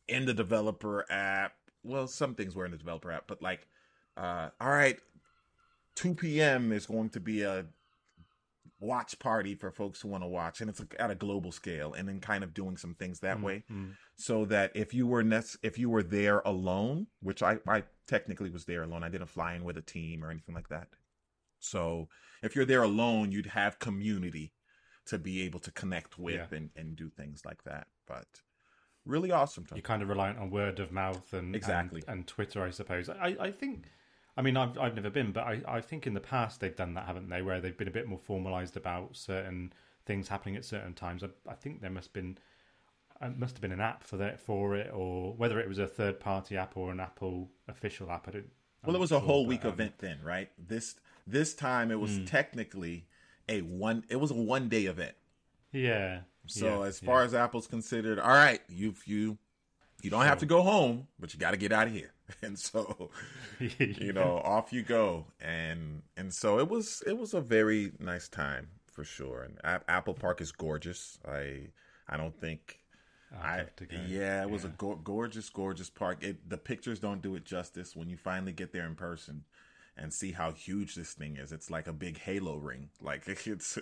in the developer app. Well, some things were in the developer app, but like, uh, all right, 2 p.m. is going to be a watch party for folks who want to watch, and it's at a global scale, and then kind of doing some things that way, Mm. so that if you were nec- if you were there alone, which I I technically was there alone, I didn't fly in with a team or anything like that. So if you're there alone, you'd have community to be able to connect with Yeah. and, and do things like that. But really awesome. You're kind of reliant on word of mouth and Exactly. and, and Twitter, I suppose. I, I think, I mean, I've I've never been, but I, I think in the past they've done that, haven't they? Where they've been a bit more formalised about certain things happening at certain times. I, I think there must been it must have been an app for that for it, or whether it was a third party app or an Apple official app. I don't. Well, it I'm was a not whole sure, week um, event then, right? This this time it was technically a one. It was a one day event. Yeah. So yeah, as far as Apple's considered, all right, you you you don't have to go home, but you got to get out of here. And so, you know, off you go. And and so it was it was a very nice time for sure. And Apple Park is gorgeous. I I don't think I have to go. yeah, it was a go- gorgeous, gorgeous park. It, the pictures don't do it justice when you finally get there in person and see how huge this thing is. It's like a big Halo ring. Like it's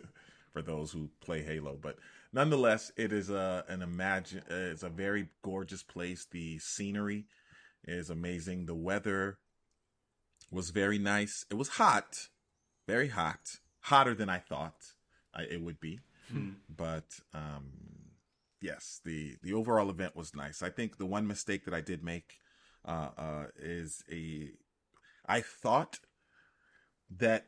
for those who play Halo, but nonetheless, it is a an imagine. Uh, it's a very gorgeous place. The scenery is amazing. The weather was very nice. It was hot, very hot, hotter than I thought I, it would be. But um, yes, the the overall event was nice. I think the one mistake that I did make uh, uh, is a I thought that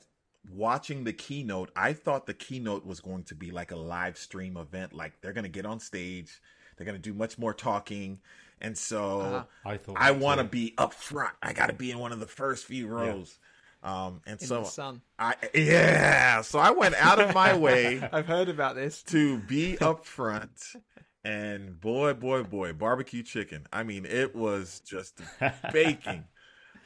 watching the keynote, I thought the keynote was going to be like a live stream event. Like they're going to get on stage, they're going to do much more talking, and so Uh-huh. I thought I want to be up front. I got to be in one of the first few rows. Um, and In so the sun. I yeah, so I went out of my way I've heard about this. to be up front and boy, boy, boy, barbecue chicken. I mean, it was just baking.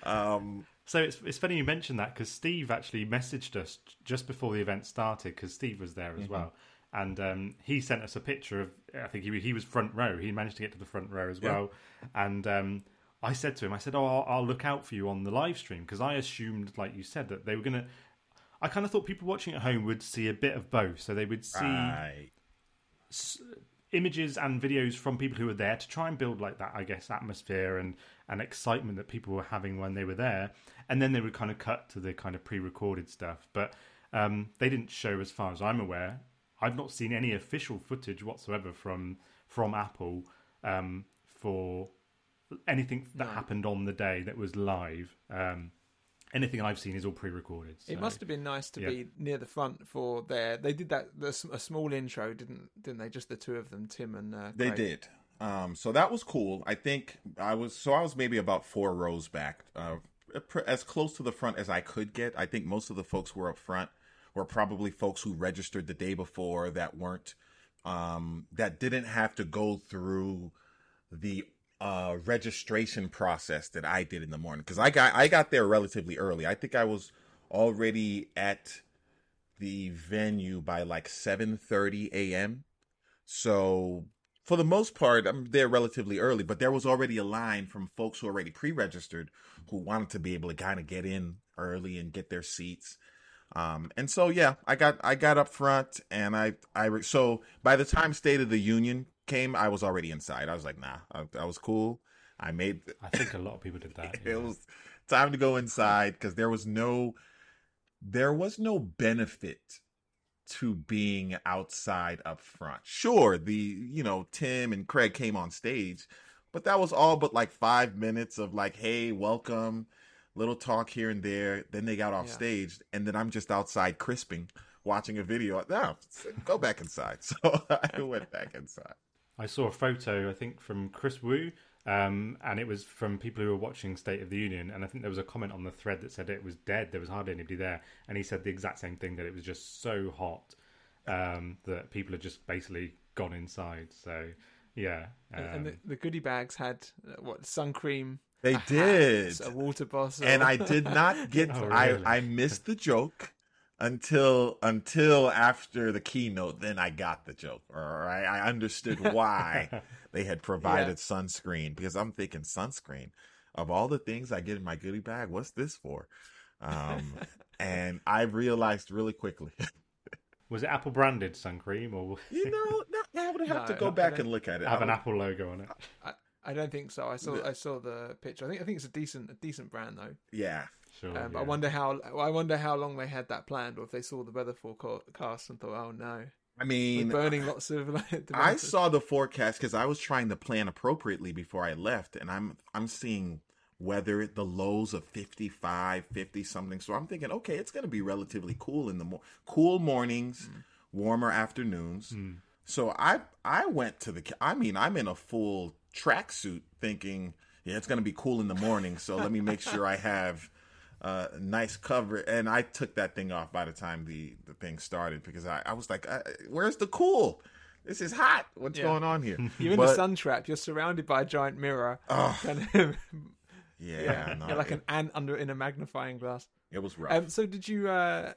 Um, So it's it's funny you mentioned that because Steve actually messaged us just before the event started because Steve was there as well, and um, he sent us a picture of I think he he was front row. He managed to get to the front row as well, and um, I said to him, I said, "Oh, I'll, I'll look out for you on the live stream because I assumed, like you said, that they were gonna." I kind of thought people watching at home would see a bit of both, so they would see right. Images and videos from people who were there to try and build like that i guess atmosphere and and excitement that people were having when they were there. And then they would kind of cut to the kind of pre-recorded stuff. But um, they didn't show as far as i'm aware i've not seen any official footage whatsoever from from apple um, for anything that happened on the day that was live. Um, anything i've seen is all pre-recorded It must have been nice to yeah. be near the front for their. They did that the, s- a small intro, didn't didn't they? Just the two of them, Tim and uh, They did. Um, so that was cool. I think I was so I was maybe about four rows back, uh, as close to the front as I could get. I think most of the folks who were up front were probably folks who registered the day before that weren't um, that didn't have to go through the uh, registration process that I did in the morning because I got I got there relatively early. I think I was already at the venue by like 7:30 a.m. So for the most part, I'm there relatively early, but there was already a line from folks who already pre-registered who wanted to be able to kind of get in early and get their seats. Um, and so yeah, I got I got up front and I I so by the time State of the Union came, I was already inside. I was like, nah, I, I was cool. I made i think a lot of people did that yeah. it was time to go inside because there was no there was no benefit to being outside up front sure the you know tim and craig came on stage but that was all but like five minutes of like hey welcome little talk here and there then they got off Yeah. stage and then i'm just outside crisping watching a video no go back inside so i went back inside I saw a photo, I think, from Chris Wu, um, and it was from people who were watching State of the Union. And I think there was a comment on the thread that said it was dead. There was hardly anybody there, and he said the exact same thing that it was just so hot um, that people had just basically gone inside. So yeah, um, And, and the, the goodie bags had uh, what sun cream. they a hat, did a water bottle, and I did not get. Oh, I? I missed the joke until until after the keynote. Then I got the joke, or I, I understood why they had provided sunscreen because I'm thinking sunscreen. Of all the things I get in my goodie bag, what's this for? Um, and I realized really quickly. was it Apple branded sun cream or You know, no, I would have to go I back and look at it. have I an Apple logo on it? I, I don't think so. I saw The- I saw the picture. I think I think it's a decent a decent brand though. Yeah, Sure. Um, yeah. I wonder how I wonder how long they had that planned, or if they saw the weather forecast and thought, "Oh no, I we're mean, burning lots of." Like, I saw the forecast because I was trying to plan appropriately before I left, and I'm I'm seeing weather the lows of 55, 50 something. So I'm thinking, okay, it's going to be relatively cool in the mo- cool mornings, warmer afternoons. So I I went to the. I mean, I'm in a full tracksuit, thinking, yeah, it's going to be cool in the morning. So let me make sure I have. Uh, nice cover, and I took that thing off by the time the, the thing started because I, I was like, I, "Where's the cool? This is hot. What's Yeah. going on here?" You're in But- the sun trap. You're surrounded by a giant mirror. Oh, Kind of, yeah, no, you're like it, an ant under in a magnifying glass. it was rough. Um, so did you? Uh,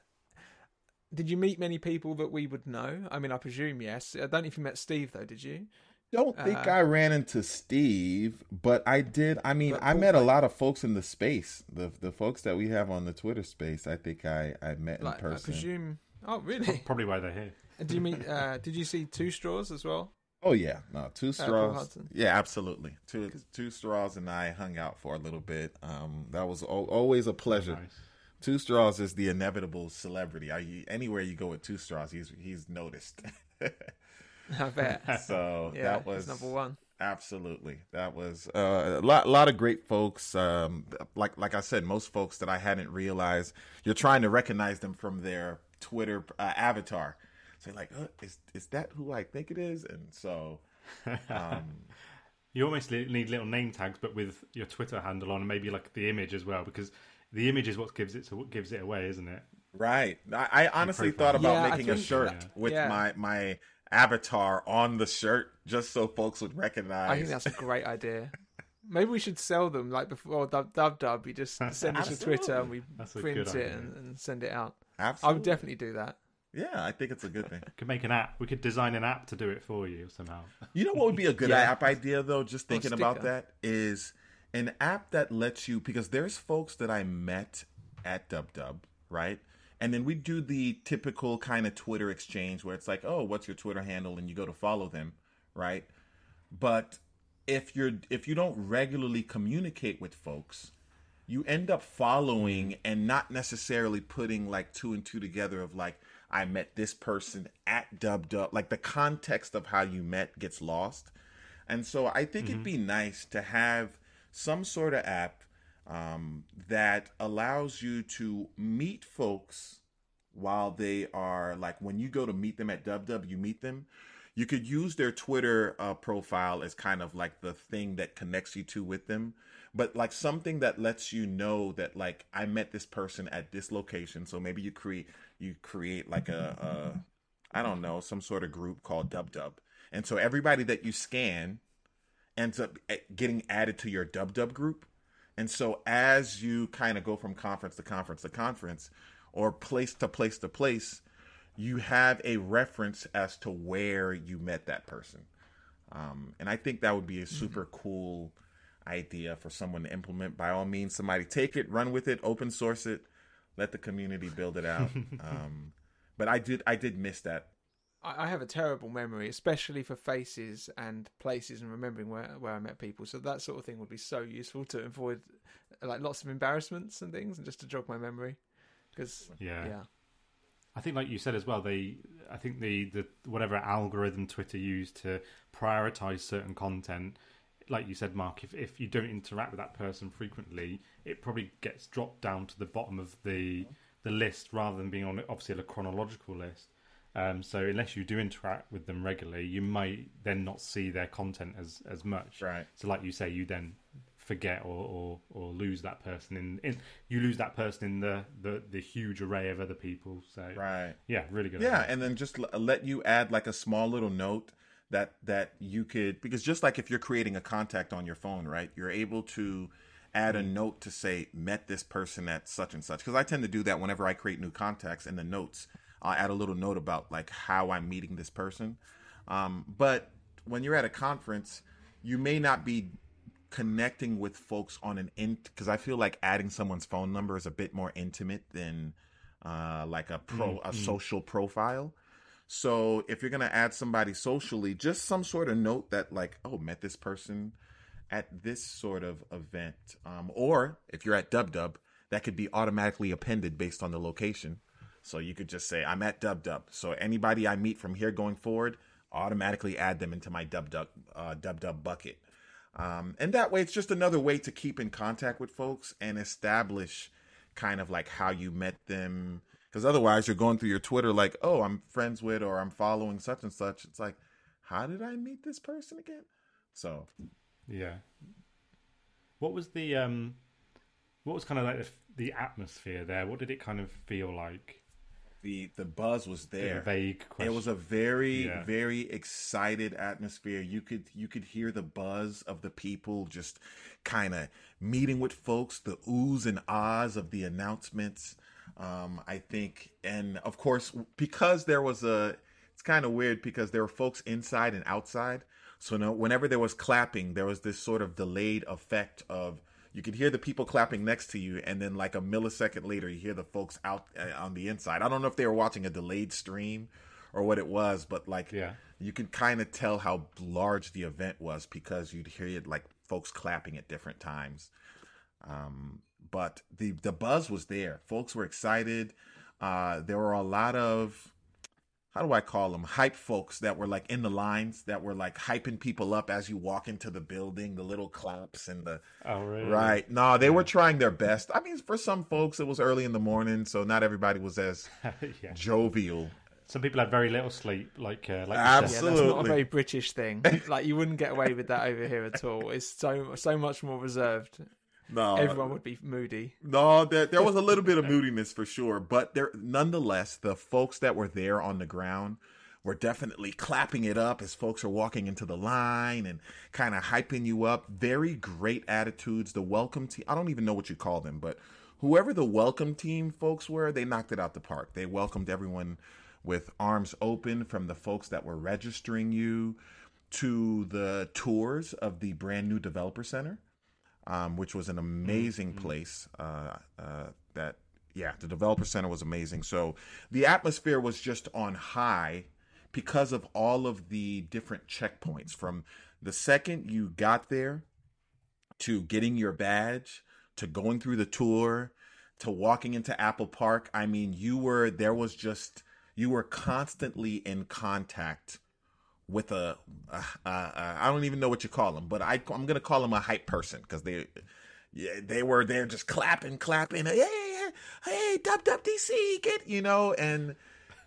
did you meet many people that we would know? I mean, I presume yes. I don't know if you met Steve though. Did you? Don't think uh, I ran into Steve, but I did. I mean, I met a lot of folks in the space. The the folks that we have on the Twitter space, I think I I met in Like, I person. presume. Oh, really? Probably why they're here. Do you mean? Uh, did you see Two Straws as well? Oh yeah, no, two straws. Hudson. yeah, absolutely. Two two straws and I hung out for a little bit. Um, that was al- always a pleasure. Nice. Two straws is the inevitable celebrity. I, anywhere you go with two straws, he's he's noticed. I bet. so Yeah, that was number one. Absolutely, that was uh, a lot. lot of great folks. Um, like like I said, most folks that I hadn't realized. You're trying to recognize them from their Twitter uh, avatar. So you're like, uh, is is that who I think it is? And so, um, You almost need little name tags, but with your Twitter handle on, and maybe like the image as well, because the image is what gives it so what gives it away, isn't it? right. I, I honestly thought about Yeah, I making a shirt yeah. with Yeah. my my avatar on the shirt just so folks would recognize. I think that's a great idea. Maybe we should sell them like before Dub Dub Dub. You just send us to Twitter and we That's print it and, and send it out. Absolutely. I would definitely do that. Yeah, I think it's a good thing. We could make an app. We could design an app to do it for you somehow. You know what would be a good Yeah. app idea though? Just oh, thinking about that is an app that lets you because there's folks that I met at Dub Dub, right? And then we do the typical kind of Twitter exchange where it's like, "Oh, what's your Twitter handle?" and you go to follow them, right? But if you're if you don't regularly communicate with folks, you end up following and not necessarily putting like two and two together of like I met this person at Dub Dub. Like the context of how you met gets lost. And so I think it'd mm-hmm. be nice to have some sort of app um, that allows you to meet folks while they are like when you go to meet them at Dub Dub, you meet them. You could use their Twitter uh, profile as kind of like the thing that connects you to with them, but like something that lets you know that like I met this person at this location. So maybe you create you create like a, a I don't know some sort of group called Dub Dub, and so everybody that you scan ends up eh, getting added to your Dub Dub group. And so as you kind of go from conference to conference to conference or place to place to place, you have a reference as to where you met that person. Um, and I think that would be a super cool idea for someone to implement. By all means, somebody take it, run with it, open source it, let the community build it out. um, but I did I did miss that. I I have a terrible memory, especially for faces and places and remembering where where I met people. So that sort of thing would be so useful to avoid like lots of embarrassments and things, and just to jog my memory. Because Yeah. yeah, I think, like you said as well, they, I think the, the whatever algorithm Twitter used to prioritize certain content, like you said, Mark, if if you don't interact with that person frequently, it probably gets dropped down to the bottom of the the list rather than being on obviously a chronological list. Um, so unless you do interact with them regularly, you might then not see their content as as much. Right. So, like you say, you then forget or, or, or lose that person in, in you lose that person in the, the, the huge array of other people. So Right. yeah, really good. Yeah, idea. and then just l- let you add like a small little note that that you could because just like if you're creating a contact on your phone, right? You're able to add a note to say met this person at such and such because I tend to do that whenever I create new contacts in the notes. I'll add a little note about like how I'm meeting this person. Um, but when you're at a conference, you may not be connecting with folks on an int because I feel like adding someone's phone number is a bit more intimate than uh, like a pro a social profile. So if you're gonna add somebody socially, just some sort of note that like, oh, met this person at this sort of event, um, or if you're at Dub Dub, that could be automatically appended based on the location. So you could just say, I'm at Dub Dub. So anybody I meet from here going forward, automatically add them into my Dub Dub uh, Dub Dub bucket. Um, and that way, it's just another way to keep in contact with folks and establish kind of like how you met them. Because otherwise, you're going through your Twitter like, oh, I'm friends with or I'm following such and such. It's like, how did I meet this person again? So, yeah. What was the um, what was kind of like the, the atmosphere there? What did it kind of feel like? The the buzz was there. vague question. It was a very Yeah. very excited atmosphere. You could you could hear the buzz of the people just kind of meeting with folks, the oohs and ahs of the announcements. Um, I think, and of course, because there was a, it's kind of weird because there were folks inside and outside. So no, whenever there was clapping, there was this sort of delayed effect of you could hear the people clapping next to you, and then like a millisecond later, you hear the folks out uh, on the inside. I don't know if they were watching a delayed stream or what it was, but like Yeah. you could kind of tell how large the event was because you'd hear it like folks clapping at different times. Um, but the the buzz was there. Folks were excited. Uh, there were a lot of how do I call them hype folks that were like in the lines that were like hyping people up as you walk into the building. The little claps and the oh really? right. No, they were trying their best. I mean, for some folks, it was early in the morning, so not everybody was as yeah. jovial. Some people had very little sleep, like uh, like you said. yeah, that's not a very British thing. like you wouldn't get away with that over here at all. It's so so much more reserved. No, Everyone would be moody. No, there there was a little bit of moodiness for sure, but there nonetheless the folks that were there on the ground were definitely clapping it up as folks are walking into the line and kind of hyping you up. Very great attitudes. The welcome team, I don't even know what you call them, but whoever the welcome team folks were, they knocked it out the park. They welcomed everyone with arms open from the folks that were registering you to the tours of the brand new developer center, um, which was an amazing mm-hmm. place. Uh, uh, that yeah, the developer center was amazing. So the atmosphere was just on high because of all of the different checkpoints from the second you got there to getting your badge to going through the tour to walking into Apple Park. I mean, you were there was just you were constantly in contact with a, a, a, a I don't even know what you call them, but I I'm gonna call them a hype person because they yeah they were there just clapping clapping hey hey, hey dub dub DC get you know and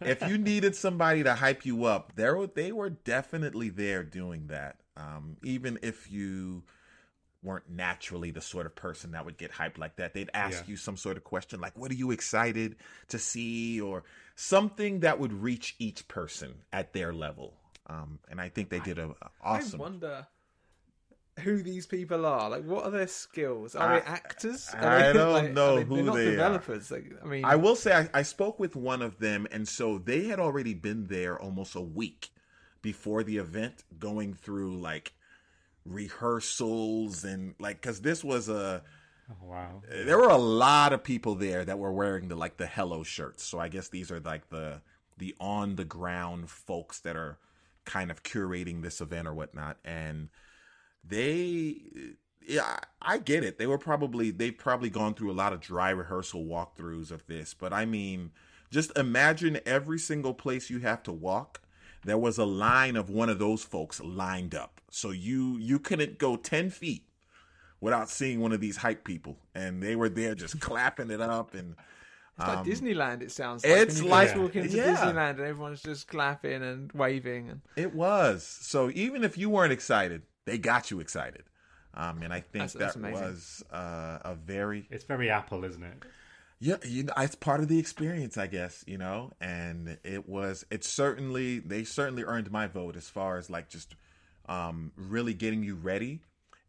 if you needed somebody to hype you up there they were definitely there doing that um, even if you weren't naturally the sort of person that would get hyped like that. They'd ask yeah. you some sort of question like, what are you excited to see? Or something that would reach each person at their level. Um, and I think they did a, a awesome. I wonder who these people are. Like, what are their skills? Are I, they actors? Are I, they, don't like, know they, who not they developers. are. Like, I mean, I will say I, I spoke with one of them, and so they had already been there almost a week before the event, going through like rehearsals and like because this was a oh, wow there were a lot of people there that were wearing the like the hello shirts so i guess these are like the the on the ground folks that are kind of curating this event or whatnot and they yeah i get it they were probably they've probably gone through a lot of dry rehearsal walkthroughs of this but i mean just imagine every single place you have to walk there was a line of one of those folks lined up. So you you couldn't go 10 feet without seeing one of these hype people. And they were there just clapping it up and it's like um, Disneyland. It sounds like it's like walking into yeah. Disneyland and everyone's just clapping and waving. And it was so even if you weren't excited, they got you excited. Um, and I think that's, that that's was uh, a very it's very Apple, isn't it? yeah, you know, it's part of the experience, I guess, you know, and it was, it certainly, they certainly earned my vote as far as like just um, really getting you ready.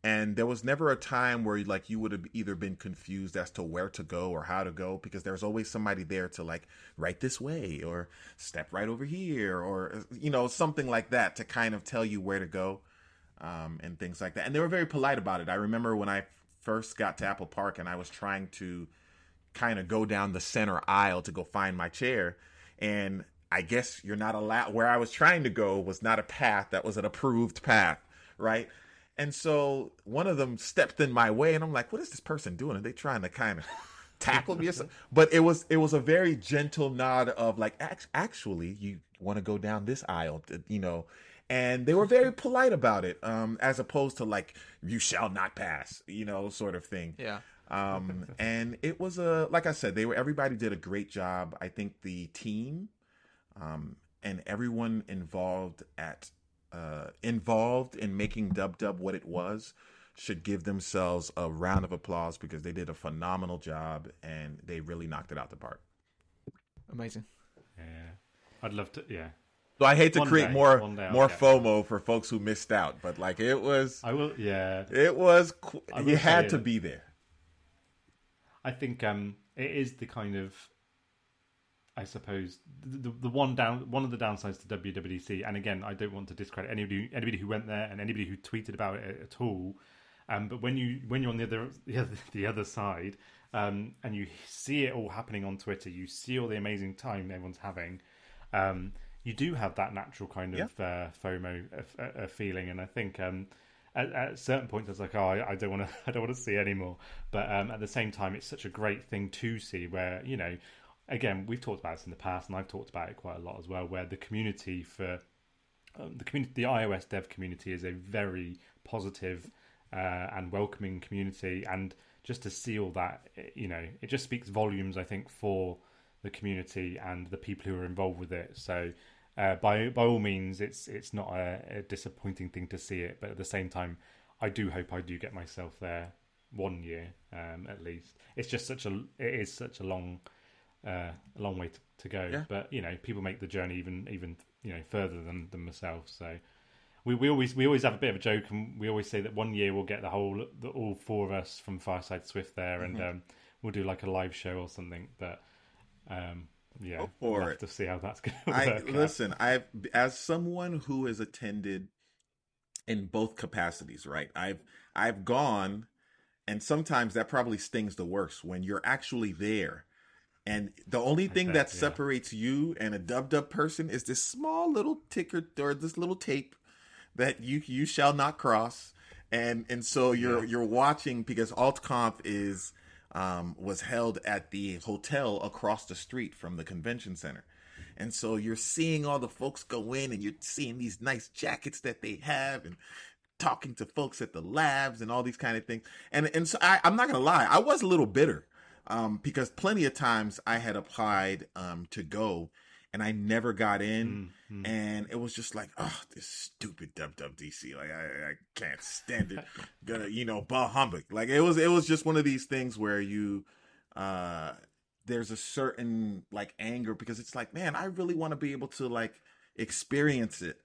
And there was never a time where like you would have either been confused as to where to go or how to go because there's always somebody there to like right this way or step right over here or you know something like that to kind of tell you where to go um, and things like that. And they were very polite about it. I remember when I first got to Apple Park and I was trying to kind of go down the center aisle to go find my chair. And I guess you're not allowed, where I was trying to go was not a path that was an approved path, right? And so one of them stepped in my way, and I'm like, what is this person doing? Are they trying to kind of tackle me or something? But it was it was a very gentle nod of like, actually, you want to go down this aisle, you know. And they were very polite about it, um, as opposed to like, you shall not pass, you know, sort of thing. Yeah. Um, and it was a like I said, they were everybody did a great job. I think the team, um, and everyone involved at uh, involved in making Dub Dub what it was should give themselves a round of applause because they did a phenomenal job and they really knocked it out the park. Amazing. Yeah, I'd love to. Yeah, so I hate to one create day, more more FOMO for folks who missed out, but like it was, I will. Yeah, it was. You had to be there. I think um, it is the kind of, I suppose, the, the one down one of the downsides to WWDC. And again, I don't want to discredit anybody anybody who went there and anybody who tweeted about it at all. Um, but when you when you're on the other the other, the other side um, and you see it all happening on Twitter, you see all the amazing time everyone's having. Um, you do have that natural kind of yeah. uh, FOMO uh, uh, feeling, and I think um, at, at certain points, it's like, oh, I, I don't want to, I don't want to see anymore. But um, at the same time, it's such a great thing to see. Where you know, again, we've talked about this in the past, and I've talked about it quite a lot as well. Where the community for um, the community, the iOS dev community, is a very positive uh, and welcoming community, and just to see all that, you know, it just speaks volumes, I think, for the community and the people who are involved with it. So uh, by by all means, it's it's not a, a, disappointing thing to see it, but at the same time, I do hope I do get myself there one year um, at least. It's just such a it is such a long uh, a long way to, to go, yeah. but you know people make the journey even even you know further than than myself. So we, we always we always have a bit of a joke, and we always say that one year we'll get the whole the, all four of us from Fireside Swift there, and Mm-hmm. um, we'll do like a live show or something. But um, yeah, Go for we'll have it. to see how that's going to I work. out. listen. I've as someone who has attended in both capacities, right? I've I've gone, and sometimes that probably stings the worst when you're actually there, and the only thing that yeah. separates you and a dub dub person is this small little ticker or this little tape that you you shall not cross, and and so you're you're watching because AltConf is um, was held at the hotel across the street from the convention center. And so you're seeing all the folks go in and you're seeing these nice jackets that they have and talking to folks at the labs and all these kind of things. And and so I, I'm not gonna lie, I was a little bitter. Um, because plenty of times I had applied um to go and I never got in Mm, and it was just like, oh, this stupid WWDC. Like I, I can't stand it. Gonna, you know, bah humbug. Like it was, it was just one of these things where you, uh, there's a certain like anger because it's like, man, I really want to be able to like experience it.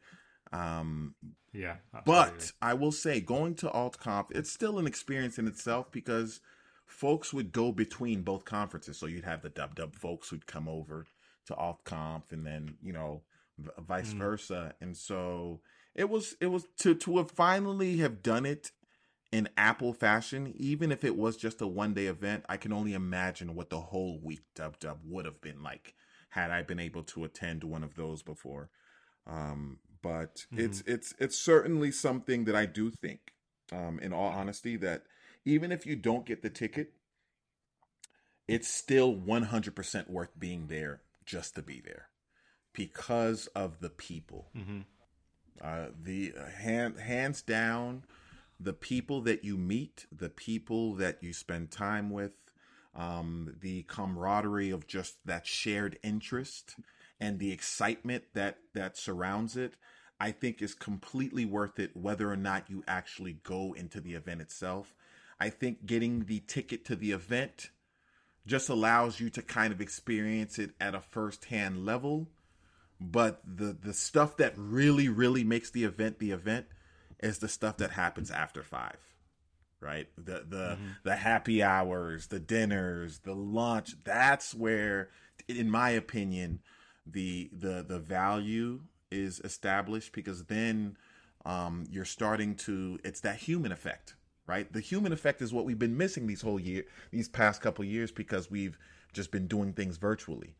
Um, yeah, but. I will say, going to AltConf, it's still an experience in itself because folks would go between both conferences. So you'd have the Dub Dub folks who'd come over to AltConf, and then you know, v- vice Mm. versa. And so it was, it was to to have finally have done it in Apple fashion, even if it was just a one day event. I can only imagine what the whole week Dub Dub would have been like had I been able to attend one of those before. Um, but it's it's it's certainly something that I do think, um, in all honesty, that even if you don't get the ticket, it's still one hundred percent worth being there just to be there because of the people. Mhm. Uh, the uh, hand hands down, the people that you meet, the people that you spend time with, um, the camaraderie of just that shared interest and the excitement that that surrounds it, I think is completely worth it whether or not you actually go into the event itself. I think getting the ticket to the event just allows you to kind of experience it at a first-hand level. But the the stuff that really really makes the event the event is the stuff that happens after 5 right? The the the happy hours the dinners the lunch. That's where in my opinion the the the value is established because then um you're starting to it's that human effect right? The human effect is what we've been missing these whole year these past couple years because we've just been doing things virtually.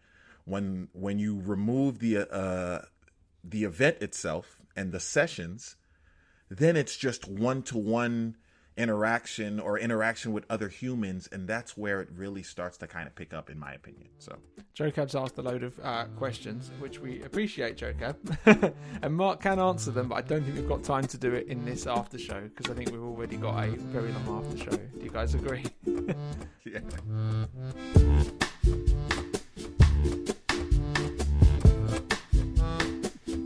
When when you remove the uh the event itself and the sessions then it's just one to one interaction or interaction with other humans and that's where it really starts to kind of pick up in my opinion so Joe Cab's asked a load of uh, questions, which we appreciate, Joe Cab. and Mark can answer them, but I don't think we've got time to do it in this after show because I think we've already got a very long after show. Do you guys agree? yeah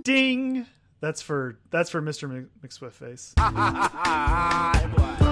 Ding. That's for that's for Mr. Mc- McSwiftface. Ah, boy.